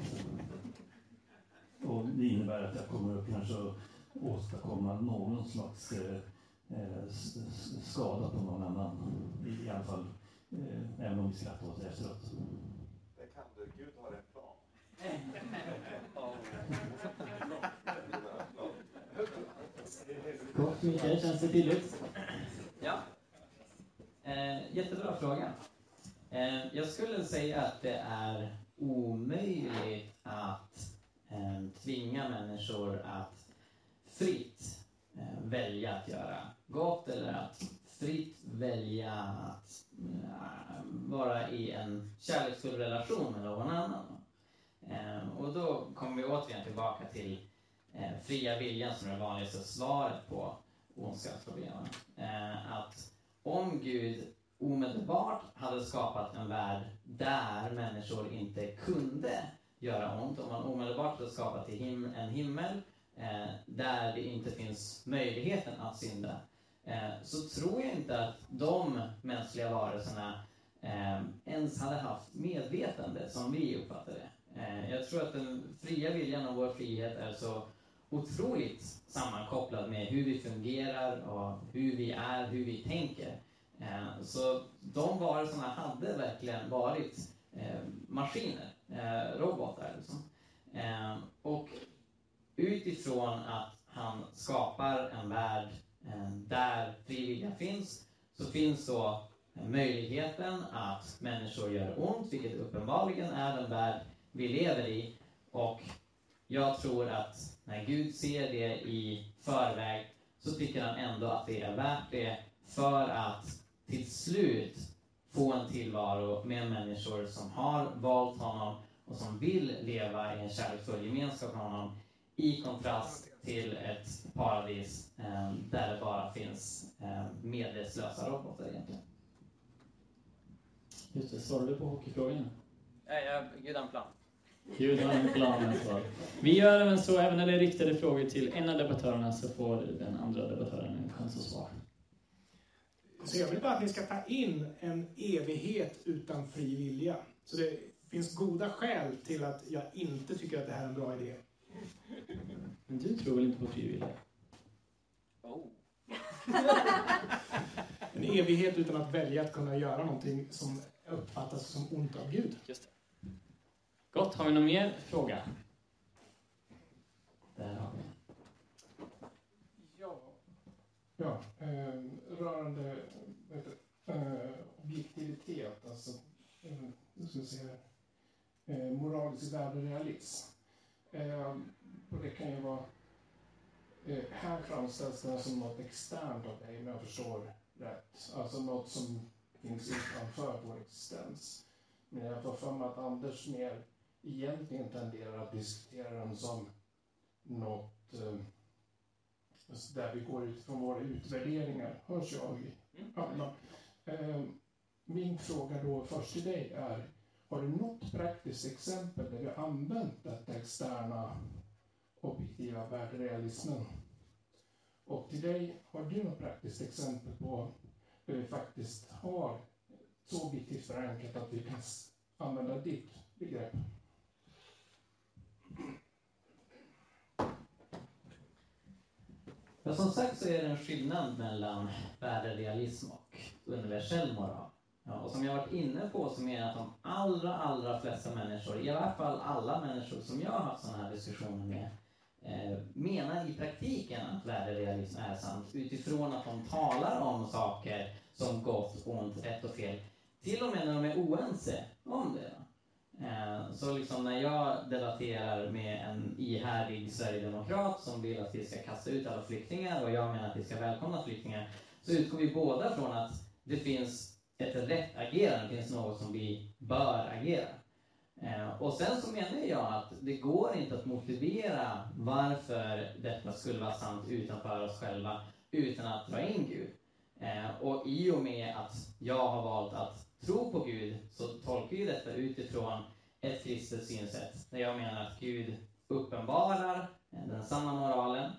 Och det innebär att jag kommer att kanske åstadkomma någon slags eh, eh skada på någon annan. I, i alla fall, eh, även om vi skrattar åt det efteråt. Det kan du. Gud har en plan. Gott, Mikael. Känns det tydligt? Ja. Eh, jättebra fråga. Eh, jag skulle säga att det är omöjligt att eh, tvinga människor att fritt eh, välja att göra gott eller att fritt välja att eh, vara i en kärleksfull relation med någon annan. Eh, och då kommer vi återigen tillbaka till fria viljan som är det vanligaste svaret på ondskapsproblemen. Att om Gud omedelbart hade skapat en värld där människor inte kunde göra ont, om man omedelbart hade skapat en himmel Eh, där det inte finns möjligheten att synda, eh, så tror jag inte att de mänskliga varelserna eh, ens hade haft medvetande som vi uppfattar det. Eh, jag tror att den fria viljan och vår frihet är så otroligt sammankopplad med hur vi fungerar och hur vi är, hur vi tänker. Eh, så de varelserna hade verkligen varit eh, maskiner, eh, robotar. Liksom. Eh, och utifrån att han skapar en värld eh, där frivilliga finns, så finns då eh, möjligheten att människor gör ont, vilket uppenbarligen är den värld vi lever i. Och jag tror att när Gud ser det i förväg så tycker han ändå att det är värt det för att till slut få en tillvaro med människor som har valt honom och som vill leva i en kärleksfull gemenskap med honom i kontrast till ett paradis eh, där det bara finns eh, medvetslösa robotar egentligen. Just det, svarade du på hockeyfrågan? Ja, ja, Gud har en plan. Gud har en plan alltså. Vi gör även så, även när det är riktade frågor till en av debattörerna så får den andra debattören en chans att svara. Så jag vill bara att ni ska ta in en evighet utan fri vilja. Så det finns goda skäl till att jag inte tycker att det här är en bra idé. Men du tror väl inte på frivilliga? Oh. En evighet utan att välja att kunna göra någonting som uppfattas som ont av Gud. Just det. Gott, har vi någon mer fråga? Där har vi. Ja, ja eh, rörande vet du, eh, objektivitet, alltså eh. Eh, moralisk värderealism. Eh, och det kan ju vara eh, här framställs det som något externt av dig, om jag förstår rätt. Alltså något som finns utanför vår existens. Men jag får för mig att Anders mer egentligen tenderar att diskutera den som något eh, alltså där vi går utifrån våra utvärderingar. Hörs jag? Ja, ja. Eh, min fråga då först till dig är, har du något praktiskt exempel där du har använt detta externa objektiva värderealismen? Och till dig, har du något praktiskt exempel på hur vi faktiskt har så objektivt förankrat att vi kan använda ditt begrepp? Ja, som sagt så är det en skillnad mellan värderealism och universell moral. Ja, och som jag varit inne på så menar jag att de allra, allra flesta människor, i alla fall alla människor som jag har haft sådana här diskussioner med, Eh, menar i praktiken att värderealism är sant utifrån att de talar om saker som gott, ont, rätt och fel. Till och med när de är oense om det. Eh, så liksom när jag debatterar med en ihärdig sverigedemokrat som vill att vi ska kasta ut alla flyktingar och jag menar att vi ska välkomna flyktingar, så utgår vi båda från att det finns ett rätt agerande, det finns något som vi bör agera. Eh, och sen så menar jag att det går inte att motivera varför detta skulle vara sant utanför oss själva utan att dra in Gud. Eh, och i och med att jag har valt att tro på Gud så tolkar ju detta utifrån ett kristet synsätt där jag menar att Gud uppenbarar eh, den sanna moralen.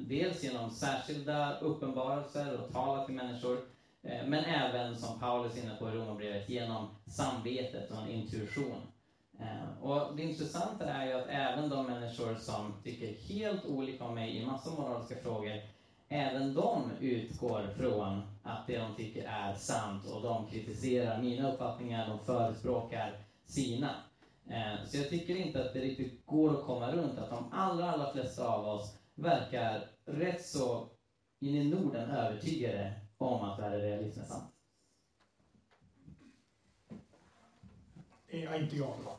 Dels genom särskilda uppenbarelser och talar till människor Eh, men även, som Paulus är inne på i Romarbrevet, genom samvetet och en intuition. Eh, och det intressanta är ju att även de människor som tycker helt olika om mig i massa moraliska frågor även de utgår från att det de tycker är sant och de kritiserar mina uppfattningar, de förespråkar sina. Eh, så jag tycker inte att det riktigt går att komma runt att de allra, allra flesta av oss verkar rätt så in i Norden övertygade om att värderealism är sant. Ja, inte jag då.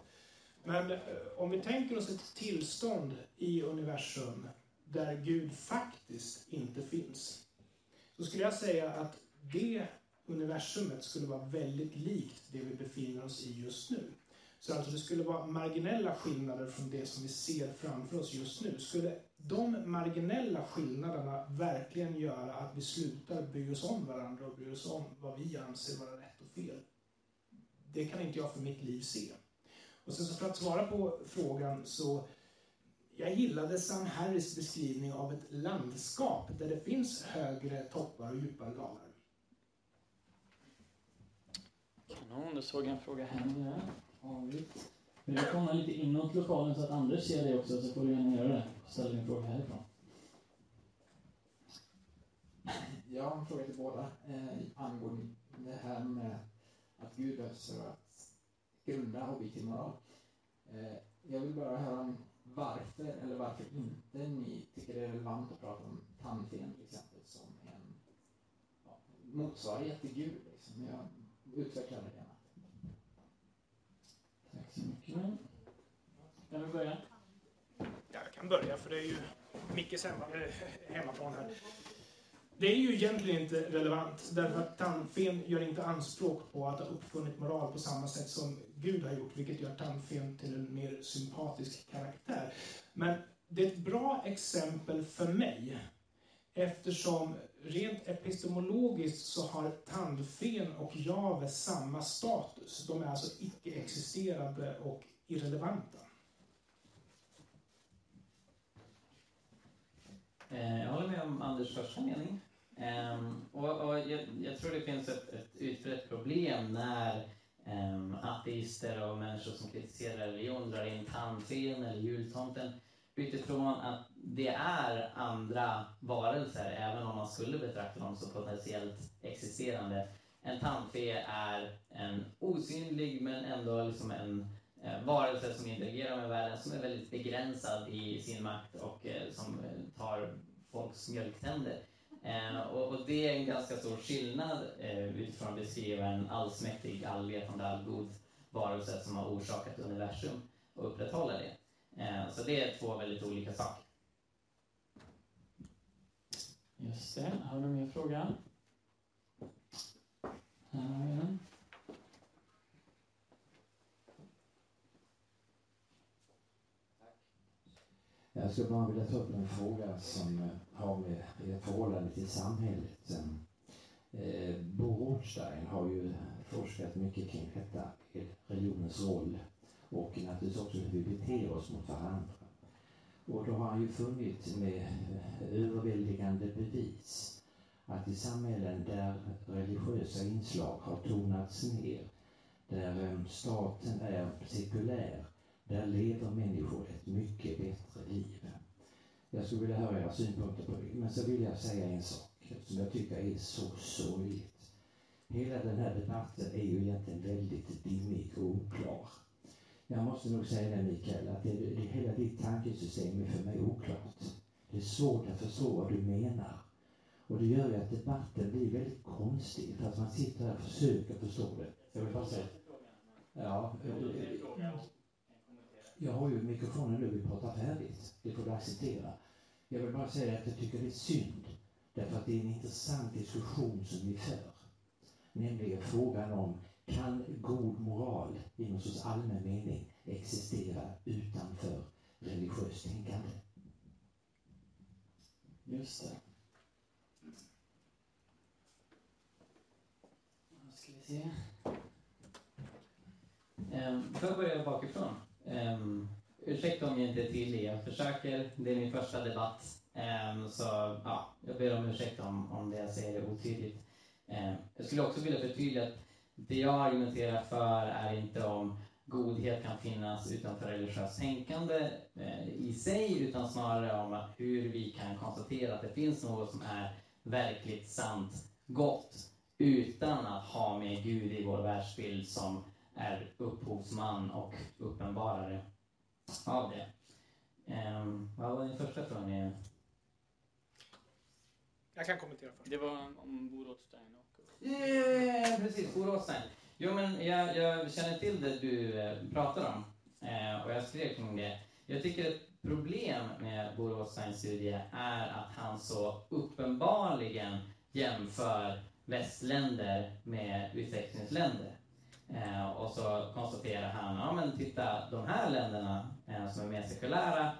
Men eh, om vi tänker oss ett tillstånd i universum där Gud faktiskt inte finns. Så skulle jag säga att det universumet skulle vara väldigt likt det vi befinner oss i just nu. Så alltså det skulle vara marginella skillnader från det som vi ser framför oss just nu. Skulle de marginella skillnaderna verkligen göra att vi slutar bry oss om varandra och bry oss om vad vi anser vara rätt och fel? Det kan inte jag för mitt liv se. Och sen så för att svara på frågan så jag gillade Sam Harris beskrivning av ett landskap där det finns högre toppar och djupare dalar. Kanon, då såg jag en fråga här. Avigt. Vill du komma lite inåt lokalen så att Anders ser dig också så får du gärna göra det. Ställ din fråga härifrån. Jag har en fråga till båda eh, angående det här med att Gud behövs för att grunda objektiv moral. Eh, jag vill bara höra om varför eller varför inte ni tycker det är relevant att prata om tandfen till exempel som en ja, motsvarighet till Gud. Liksom. Jag utvecklar det kan du börja? Ja, jag kan börja för det är ju Mickes hemma, äh, eh, hemmaplan här. Det är ju egentligen inte relevant därför att tandfen gör inte anspråk på att ha uppfunnit moral på samma sätt som Gud har gjort, vilket gör tandfen till en mer sympatisk karaktär. Men det är ett bra exempel för mig eftersom rent epistemologiskt så har tandfen och Jave samma status. De är alltså icke-existerande och irrelevanta. Eh, jag håller med om Anders första mening. Ehm, och, och jag, jag, tror det finns ett, ett utbrett problem när um, ateister och människor som kritiserar religion drar in tandfen eller jultomten utifrån att det är andra varelser, även om man skulle betrakta dem som potentiellt existerande. En tandfe är en osynlig men ändå liksom en eh, varelse som interagerar med världen, som är väldigt begränsad i sin makt och eh, som eh, tar folks mjölktänder. Och, det är en ganska stor skillnad utifrån att beskriva en allsmäktig, allvetande, allgod varelse som har orsakat universum och upprätthålla det. Så det är två väldigt olika saker. Just det. Har du mer fråga? Här har vi den. Jag skulle bara vilja ta upp en fråga som eh, har med ert förhållande till samhället. Eh, Bo Rothstein har ju forskat mycket kring detta, eh, religionens roll och naturligtvis också hur vi beter oss mot varandra. Och då har han ju funnit med överväldigande bevis att i samhällen där religiösa inslag har tonats ner, där ehm, staten är sekulär, där lever människor ett mycket bättre liv. Jag skulle vilja höra era synpunkter på det. Men så vill jag säga en sak som jag tycker är så sorgligt. Hela den här debatten är ju egentligen väldigt dimmig och oklar. Jag måste nog säga det Mikael, att det, det, hela ditt tankesystem är för mig oklart. Det är svårt att förstå vad du menar. Och det gör ju att debatten blir väldigt konstig, för att man sitter här och försöker förstå det. Jag vill bara säga... Ja, eh, jag har ju mikrofonen nu, vi pratar färdigt. Det får du acceptera. Jag vill bara säga att jag tycker det är synd, därför att det är en intressant diskussion som vi för. Nämligen frågan om kan god moral i någon sorts allmän mening existera utanför religiöst tänkande? Just det. Då ska vi se. Ehm, um, får jag börja bakifrån? Um, ursäkta om jag inte är tydlig, jag försöker. Det är min första debatt. Um, så ja, jag ber om ursäkt om, om det jag säger är otydligt. Um, jag skulle också vilja förtydliga att det jag argumenterar för är inte om godhet kan finnas utanför religiöst tänkande eh, i sig, utan snarare om hur vi kan konstatera att det finns något som är verkligt sant gott utan att ha med Gud i vår världsbild som är upphovsman och uppenbarare av det. Um, vad var din första fråga? Jag kan kommentera först. Det var om Bo Rothstein och... Yeah, precis, Boråsen. Jo, men jag, jag, känner till det du eh, pratar om eh, och jag skrev kring det. Jag tycker ett problem med Bo Rothsteins studie är att han så uppenbarligen jämför västländer med utvecklingsländer. Eh, och så konstaterar han, ja men titta, de här länderna eh, som är mer sekulära,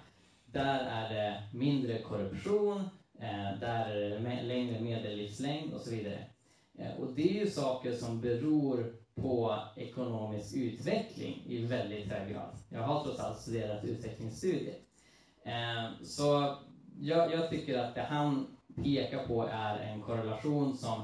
där är det mindre korruption, eh, där är det längre medellivslängd och så vidare. Eh, och det är ju saker som beror på ekonomisk utveckling i väldigt hög grad. Jag har trots allt studerat utvecklingsstudier. Eh, så jag, jag tycker att det han pekar på är en korrelation som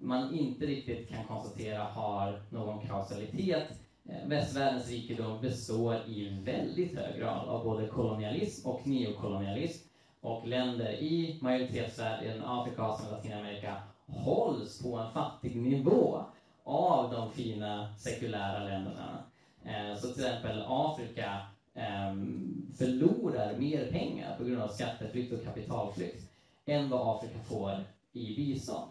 man inte riktigt kan konstatera har någon kausalitet. Eh, västvärldens rikedom består i väldigt hög grad av både kolonialism och neokolonialism. Och länder i majoritetsvärlden, Afrika, Asien och Latinamerika hålls på en fattig nivå av de fina sekulära länderna. Eh, så till exempel Afrika ehm, förlorar mer pengar på grund av skatteflykt och kapitalflykt än vad Afrika får i bistånd.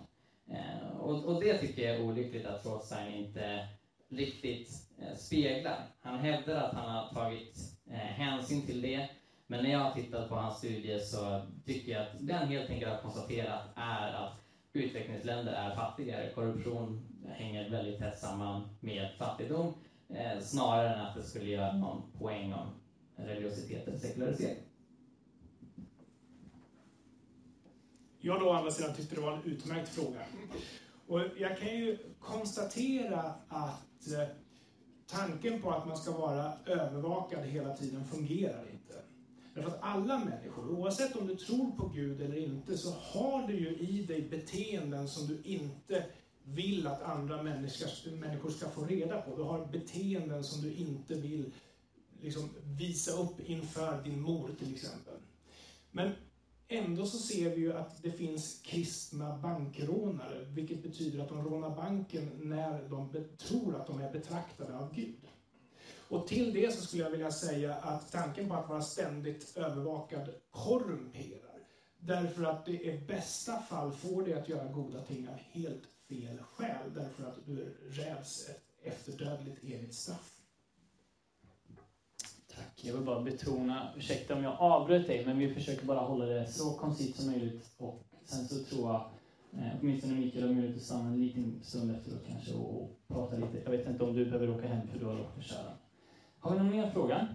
Eh, och, det tycker jag är olyckligt att Rothstein inte riktigt eh, speglar. Han hävdar att han har tagit hänsyn till det, men när jag har tittat på hans studie så tycker jag att det han helt enkelt har konstaterat är att utvecklingsländer är fattigare. Korruption hänger väldigt tätt samman med fattigdom, eh, snarare än att det skulle göra någon poäng om religiositet eller sekularisering. Jag då å andra sidan tyckte det var en utmärkt fråga. Och jag kan ju konstatera att eh, tanken på att man ska vara övervakad hela tiden fungerar inte. Därför att alla människor, oavsett om du tror på Gud eller inte, så har du ju i dig beteenden som du inte vill att andra människor ska få reda på. Du har beteenden som du inte vill liksom, visa upp inför din mor till exempel. Men ändå så ser vi ju att det finns kristna bankrånare, vilket betyder att de rånar banken när de tror att de är betraktade av Gud. Och till det så skulle jag vilja säga att tanken på att vara ständigt övervakad korrumperar. Därför att det i bästa fall får dig att göra goda ting av helt fel skäl. Därför att du räds ett efterdödligt evigt straff. Tack. Jag vill bara betona, ursäkta om jag avbröt dig, men vi försöker bara hålla det så koncist som möjligt. Och sen så tror jag, eh, åtminstone Mikael har möjlighet att stanna en liten stund efteråt kanske och, och prata lite. Jag vet inte om du behöver åka hem för du har råkat köra. Har vi någon mer fråga?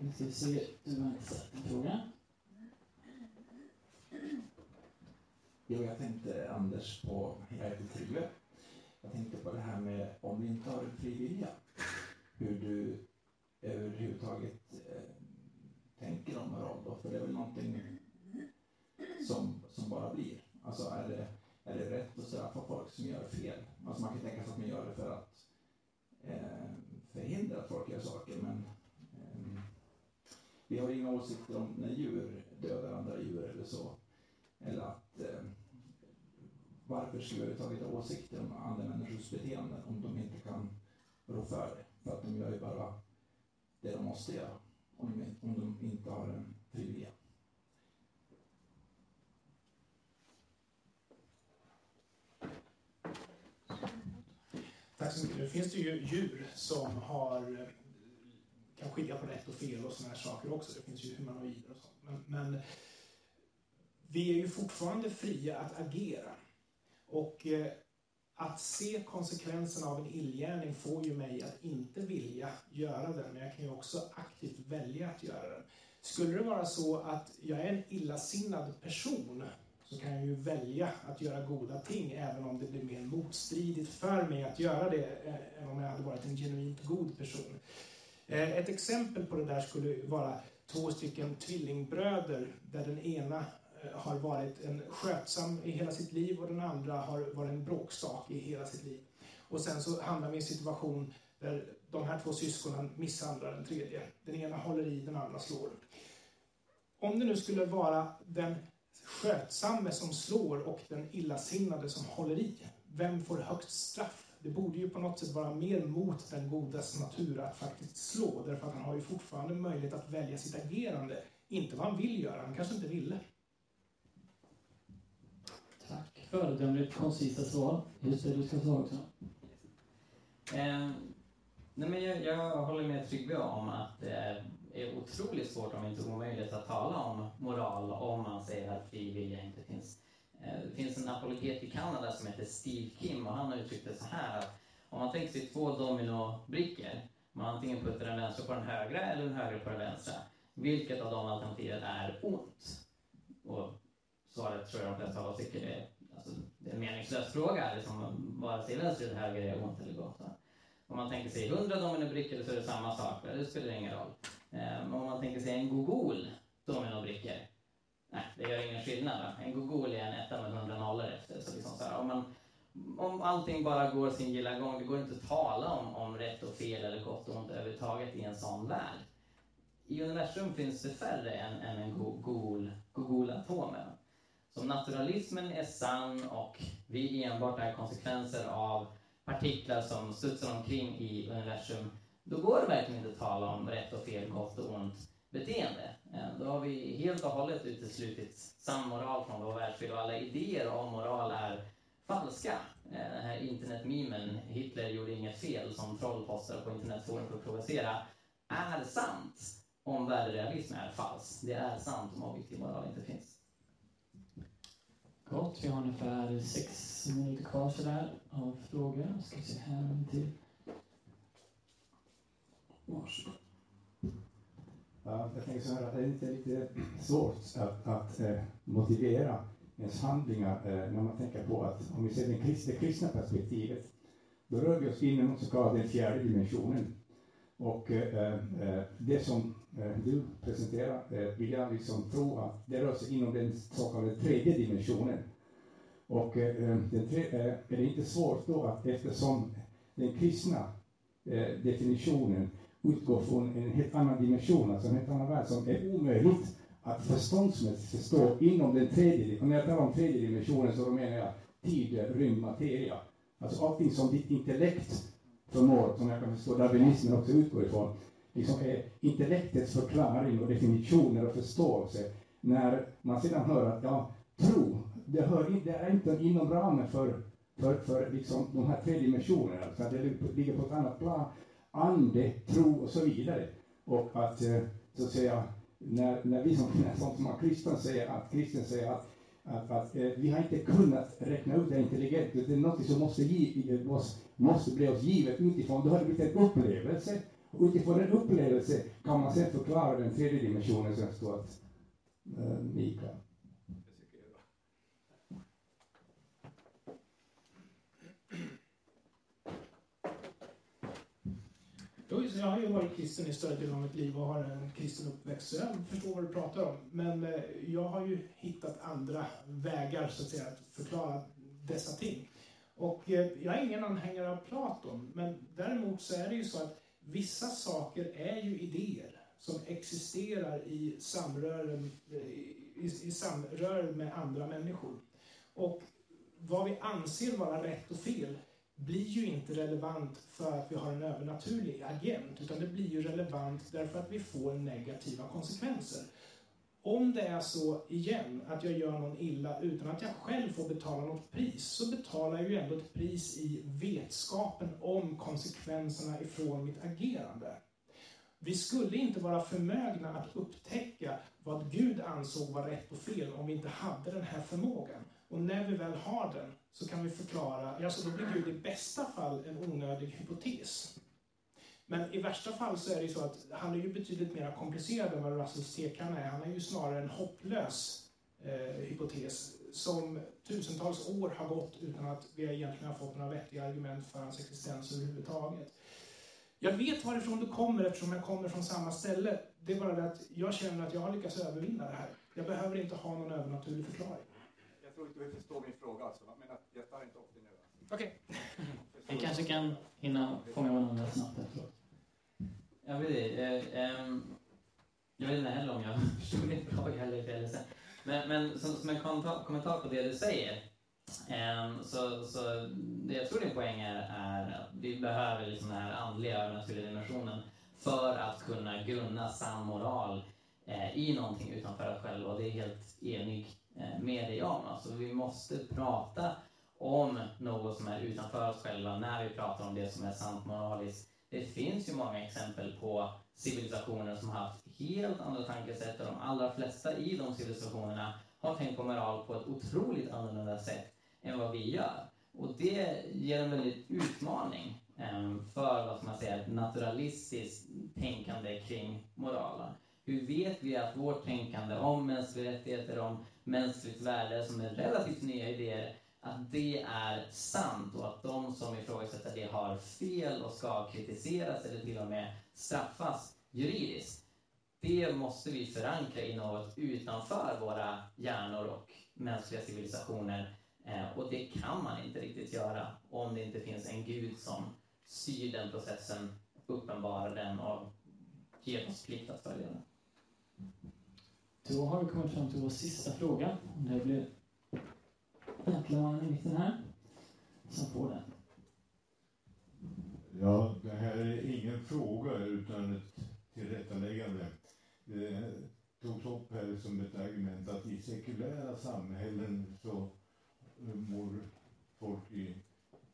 Nu ska vi se, du har inte sett en fråga. Jo, jag tänkte Anders på, jag heter Tryggve. Jag tänkte på det här med om du inte har en fri vilja. Hur du överhuvudtaget eh, tänker om moral då. För det är väl någonting som, som bara blir. Alltså är det, är det rätt att straffa folk som gör fel? Alltså man kan tänka sig att man gör det för att eh, förhindra att folk gör saker. Men eh, vi har inga åsikter om när djur dödar andra djur eller så. Eller att eh, varför ska vi överhuvudtaget ha åsikter om andra människors beteenden om de inte kan rå för det? För att de gör ju bara det de måste göra om de, om de inte har en fri vilja. Tack så mycket. Nu finns det ju djur som har, kan skilja på rätt och fel och sådana här saker också. Det finns ju humanoider och sånt. Men, men vi är ju fortfarande fria att agera. Och eh, att se konsekvenserna av en illgärning får ju mig att inte vilja göra den, men jag kan ju också aktivt välja att göra den. Skulle det vara så att jag är en illasinnad person så kan jag ju välja att göra goda ting även om det blir mer motstridigt för mig att göra det eh, än om jag hade varit en genuint god person. Eh, ett exempel på det där skulle vara två stycken tvillingbröder där den ena eh, har varit en skötsam i hela sitt liv och den andra har varit en bråksak. i hela sitt liv. Och sen så hamnar vi i en situation där de här två syskonen misshandlar den tredje. Den ena håller i, den andra slår. Om det nu skulle vara den skötsamme som slår och den illasinnade som håller i. Vem får högst straff? Det borde ju på något sätt vara mer mot den godas natur att faktiskt slå, därför att han har ju fortfarande möjlighet att välja sitt agerande. Inte vad han vill göra, han kanske inte ville. Tack. Föredömligt koncisa svar. Just det, du ska svara också. Eh, nej men jag, jag håller med Tryggve om att eh, är otroligt svårt, om inte omöjligt, att tala om moral om man säger att fri vilja inte finns. Det finns en apologet i Kanada som heter Steve Kim och han har uttryckt det så här att om man tänker sig två dominobrickor, man antingen puttar den vänstra på den högra eller den högra på den vänstra. Vilket av de alternativen är ont? Och svaret tror jag de flesta av oss tycker är, alltså, det är en meningslös fråga. Liksom, vare sig vänster eller höger är ont eller gott. Om man tänker sig 100 dominobrickor så är det samma sak, det spelar ingen roll. Men om man tänker sig en gogol dominobrickor, nej, det gör ingen skillnad. Va? En gogol är en etta med 100 nollor efter. Så liksom så här, om, man, om allting bara går sin gilla gång, det går inte att tala om, om rätt och fel eller gott och ont överhuvudtaget i en sån värld. I universum finns det färre än, än en gogol, gogolatomer. Så om naturalismen är sann och vi enbart är konsekvenser av partiklar som studsar omkring i universum då går det verkligen inte att tala om rätt och fel, gott och ont beteende. Eh, då har vi helt och hållet uteslutit sann moral från vår världsbild och alla idéer om moral är falska. Eh, den här internetmimen, Hitler gjorde inget fel, som troll postar på internetforum för att provocera, är sant om värderealism är falsk. Det är sant om objektiv moral inte finns. Gott, vi har ungefär sex minuter kvar sådär av frågor. Ska vi se här en till. Varsågod. Ja, jag tänker så här att det är inte lite svårt att, att eh, motivera ens handlingar eh, när man tänker på att om vi ser det kristna, kristna perspektivet då rör vi oss inom den så kallade fjärde dimensionen. Och eh, eh det som eh, du presenterar eh, vill jag liksom tro att det rör sig inom den så kallade tredje dimensionen. Och den tre, är det inte svårt då att eftersom den kristna definitionen utgår från en helt annan dimension, alltså en helt annan värld som är omöjligt att förståndsmässigt förstå inom den tredje, och när jag talar om tredje dimensionen så då menar jag tid, rymd, materia. Alltså allting som ditt intellekt förmår, som jag kan förstå darwinismen också utgår ifrån, liksom är intellektets förklaring och definitioner och förståelse. När man sedan hör att ja, tro, det, hör, det är inte inom ramen för, för, för liksom de här tre dimensionerna, så det ligger på ett annat plan. Ande, tro och så vidare. Och att, eh, så att säga, när, när vi som, som kristna säger att, kristen säger att att, att eh, vi har inte kunnat räkna ut det intelligent. Det är något som måste, ge, måste bli oss givet utifrån. Då har det blivit en upplevelse. Och utifrån den upplevelse kan man sedan förklara den tredje dimensionen som jag står att eh, Mikael. Jag har ju varit kristen i större delen av mitt liv och har en kristen uppväxt, så jag förstår vad du pratar om. Men eh, jag har ju hittat andra vägar, så att säga, att förklara dessa ting. Och eh, jag är ingen anhängare av Platon, men däremot så är det ju så att vissa saker är ju idéer som existerar i samröre, eh, i, i samröre med andra människor. Och vad vi anser vara rätt och fel blir ju inte relevant för att vi har en övernaturlig agent, utan det blir ju relevant därför att vi får negativa konsekvenser. Om det är så, igen, att jag gör någon illa utan att jag själv får betala något pris, så betalar jag ju ändå ett pris i vetskapen om konsekvenserna ifrån mitt agerande. Vi skulle inte vara förmögna att upptäcka vad Gud ansåg var rätt och fel om vi inte hade den här förmågan. Och när vi väl har den så kan vi förklara, alltså då blir Gud i bästa fall en onödig hypotes. Men i värsta fall så är det ju så att han är ju betydligt mer komplicerad än vad Russells tekan är. Han är ju snarare en hopplös eh, hypotes som tusentals år har gått utan att vi egentligen har fått några vettiga argument för hans existens överhuvudtaget. Jag vet varifrån du kommer eftersom jag kommer från samma ställe. Det är bara det att jag känner att jag har lyckats övervinna det här. Jag behöver inte ha någon övernaturlig förklaring tror inte du förstår min fråga alltså, men jag tar inte upp det nu. Okej. Okay. Vi kanske kan hinna fånga varandra snabbt efteråt. Ja, precis. Eh, um, jag vet inte heller om jag förstod din fråga eller fel. Men, men som, som en kommentar på det du säger, um, så, så det jag tror din poäng är, är att vi behöver liksom den här andliga övernaturliga dimensionen för att kunna grunna sann moral eh, i någonting utanför oss själva. Och det är helt enig Eh, Eh, med dig om. Alltså vi måste prata om något som är utanför oss själva när vi pratar om det som är sant moraliskt. Det finns ju många exempel på civilisationer som har haft helt andra tankesätt och de allra flesta i de civilisationerna har tänkt på moral på ett otroligt annorlunda sätt än vad vi gör. Och det ger en väldigt utmaning eh, för, vad ska man säga, ett naturalistiskt tänkande kring moralen. Hur vet vi att vårt tänkande om mänskliga rättigheter, om mänskligt värde som är relativt nya idéer, att det är sant och att de som ifrågasätter det har fel och ska kritiseras eller till och med straffas juridiskt. Det måste vi förankra i något utanför våra hjärnor och mänskliga civilisationer. Eh, och det kan man inte riktigt göra om det inte finns en gud som styr den processen, uppenbarar den och ger oss plikt att följa den. Då har vi kommit fram till vår sista fråga. Det blir Jäklarmannen i mitten här som får den. Ja, det här är ingen fråga utan ett tillrättaläggande. Det togs upp här som ett argument att i sekulära samhällen så mår folk i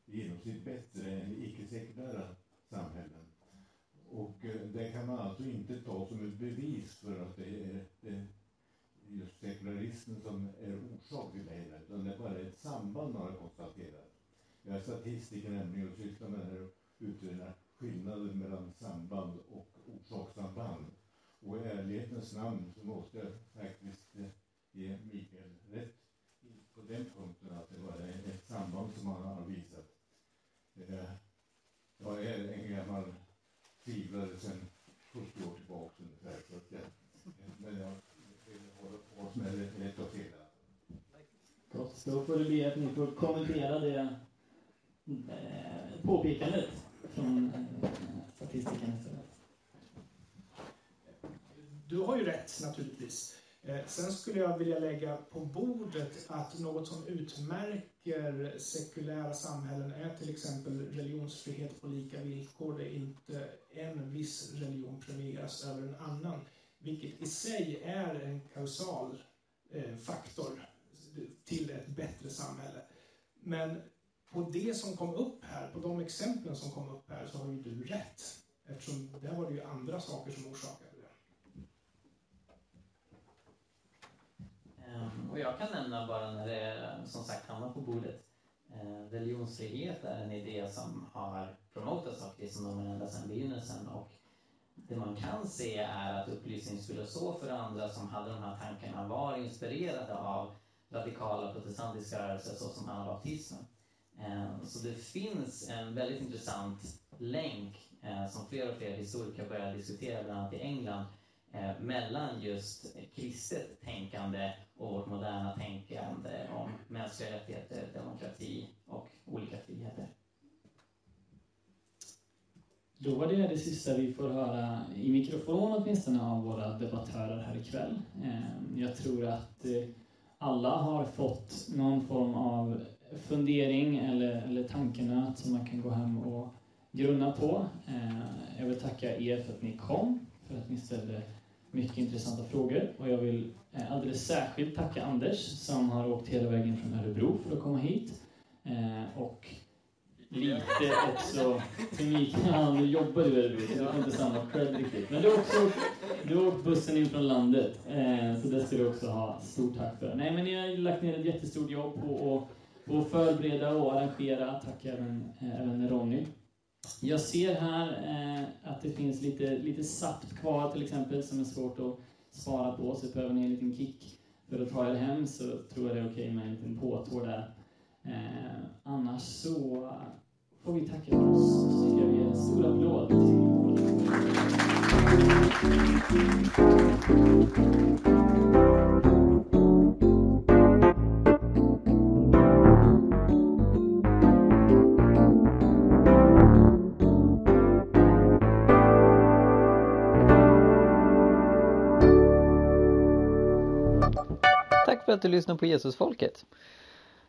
genomsnitt bättre än i icke-sekulära samhällen. Och eh, det kan man alltså inte ta som ett bevis för att det är det just sekularismen som är orsak till det hela, utan det är bara ett samband man har konstaterat. Jag är statistiker nämligen och sysslar med att utreda och skillnaden mellan samband och orsakssamband. Och i ärlighetens namn så måste jag faktiskt eh, ge Mikael rätt på den punkten att det var ett samband som han har visat. Eh, jag är en gammal tvivlare sedan 70 år tillbaka ungefär. Men jag Eh, rätt och fel. Gott, då får det bli att ni får kommentera det eh, påpekandet från eh, statistiken. Du har ju rätt naturligtvis. Eh, sen skulle jag vilja lägga på bordet att något som utmärker sekulära samhällen är till exempel religionsfrihet på lika villkor. Det är inte en viss religion premieras över en annan. Vilket i sig är en kausal eh, faktor till ett bättre samhälle. Men på det som kom upp här, på de exemplen som kom upp här, så har ju du rätt. Eftersom där var det ju andra saker som orsakade det. Ehm, och jag kan nämna bara när det som sagt hamnar på bordet. Ehm, religionsfrihet är en idé som har promotats av kristendomen ända sedan begynnelsen och det man kan se är att upplysningsfilosofer och andra som hade de här tankarna var inspirerade av radikala protestantiska rörelser såsom anabaptismen. Eh, så det finns en väldigt intressant länk eh, som fler och fler historiker börjar diskutera, bland annat i England, eh, mellan just kristet tänkande och vårt moderna tänkande om mänskliga rättigheter, demokrati och olika friheter. Då var det det sista vi får höra i mikrofon åtminstone av våra debattörer här ikväll. Ehm, jag tror att eh, alla har fått någon form av fundering eller, eller tankenöt som man kan gå hem och grunna på. Ehm, jag vill tacka er för att ni kom, för att ni ställde mycket intressanta frågor. Och jag vill eh, alldeles särskilt tacka Anders som har åkt hela vägen från Örebro för att komma hit. Ehm, och lite också till Mikael, han jobbar väldigt mycket, så det var inte samma cred riktigt. Men du har också du har åkt bussen in från landet, eh, så det ska du också ha stort tack för. Nej men ni har lagt ner ett jättestort jobb på att, på att förbereda och arrangera. Tack även, eh, även Ronny. Jag ser här eh, att det finns lite, lite saft kvar till exempel som är svårt att svara på, så behöver ni en liten kick för att ta er hem så tror jag det är okej okay med en liten påtår där. Eh, annars så får vi tacka för oss. Så ska vi ge en stor applåd till Tack för att du lyssnar på Jesusfolket.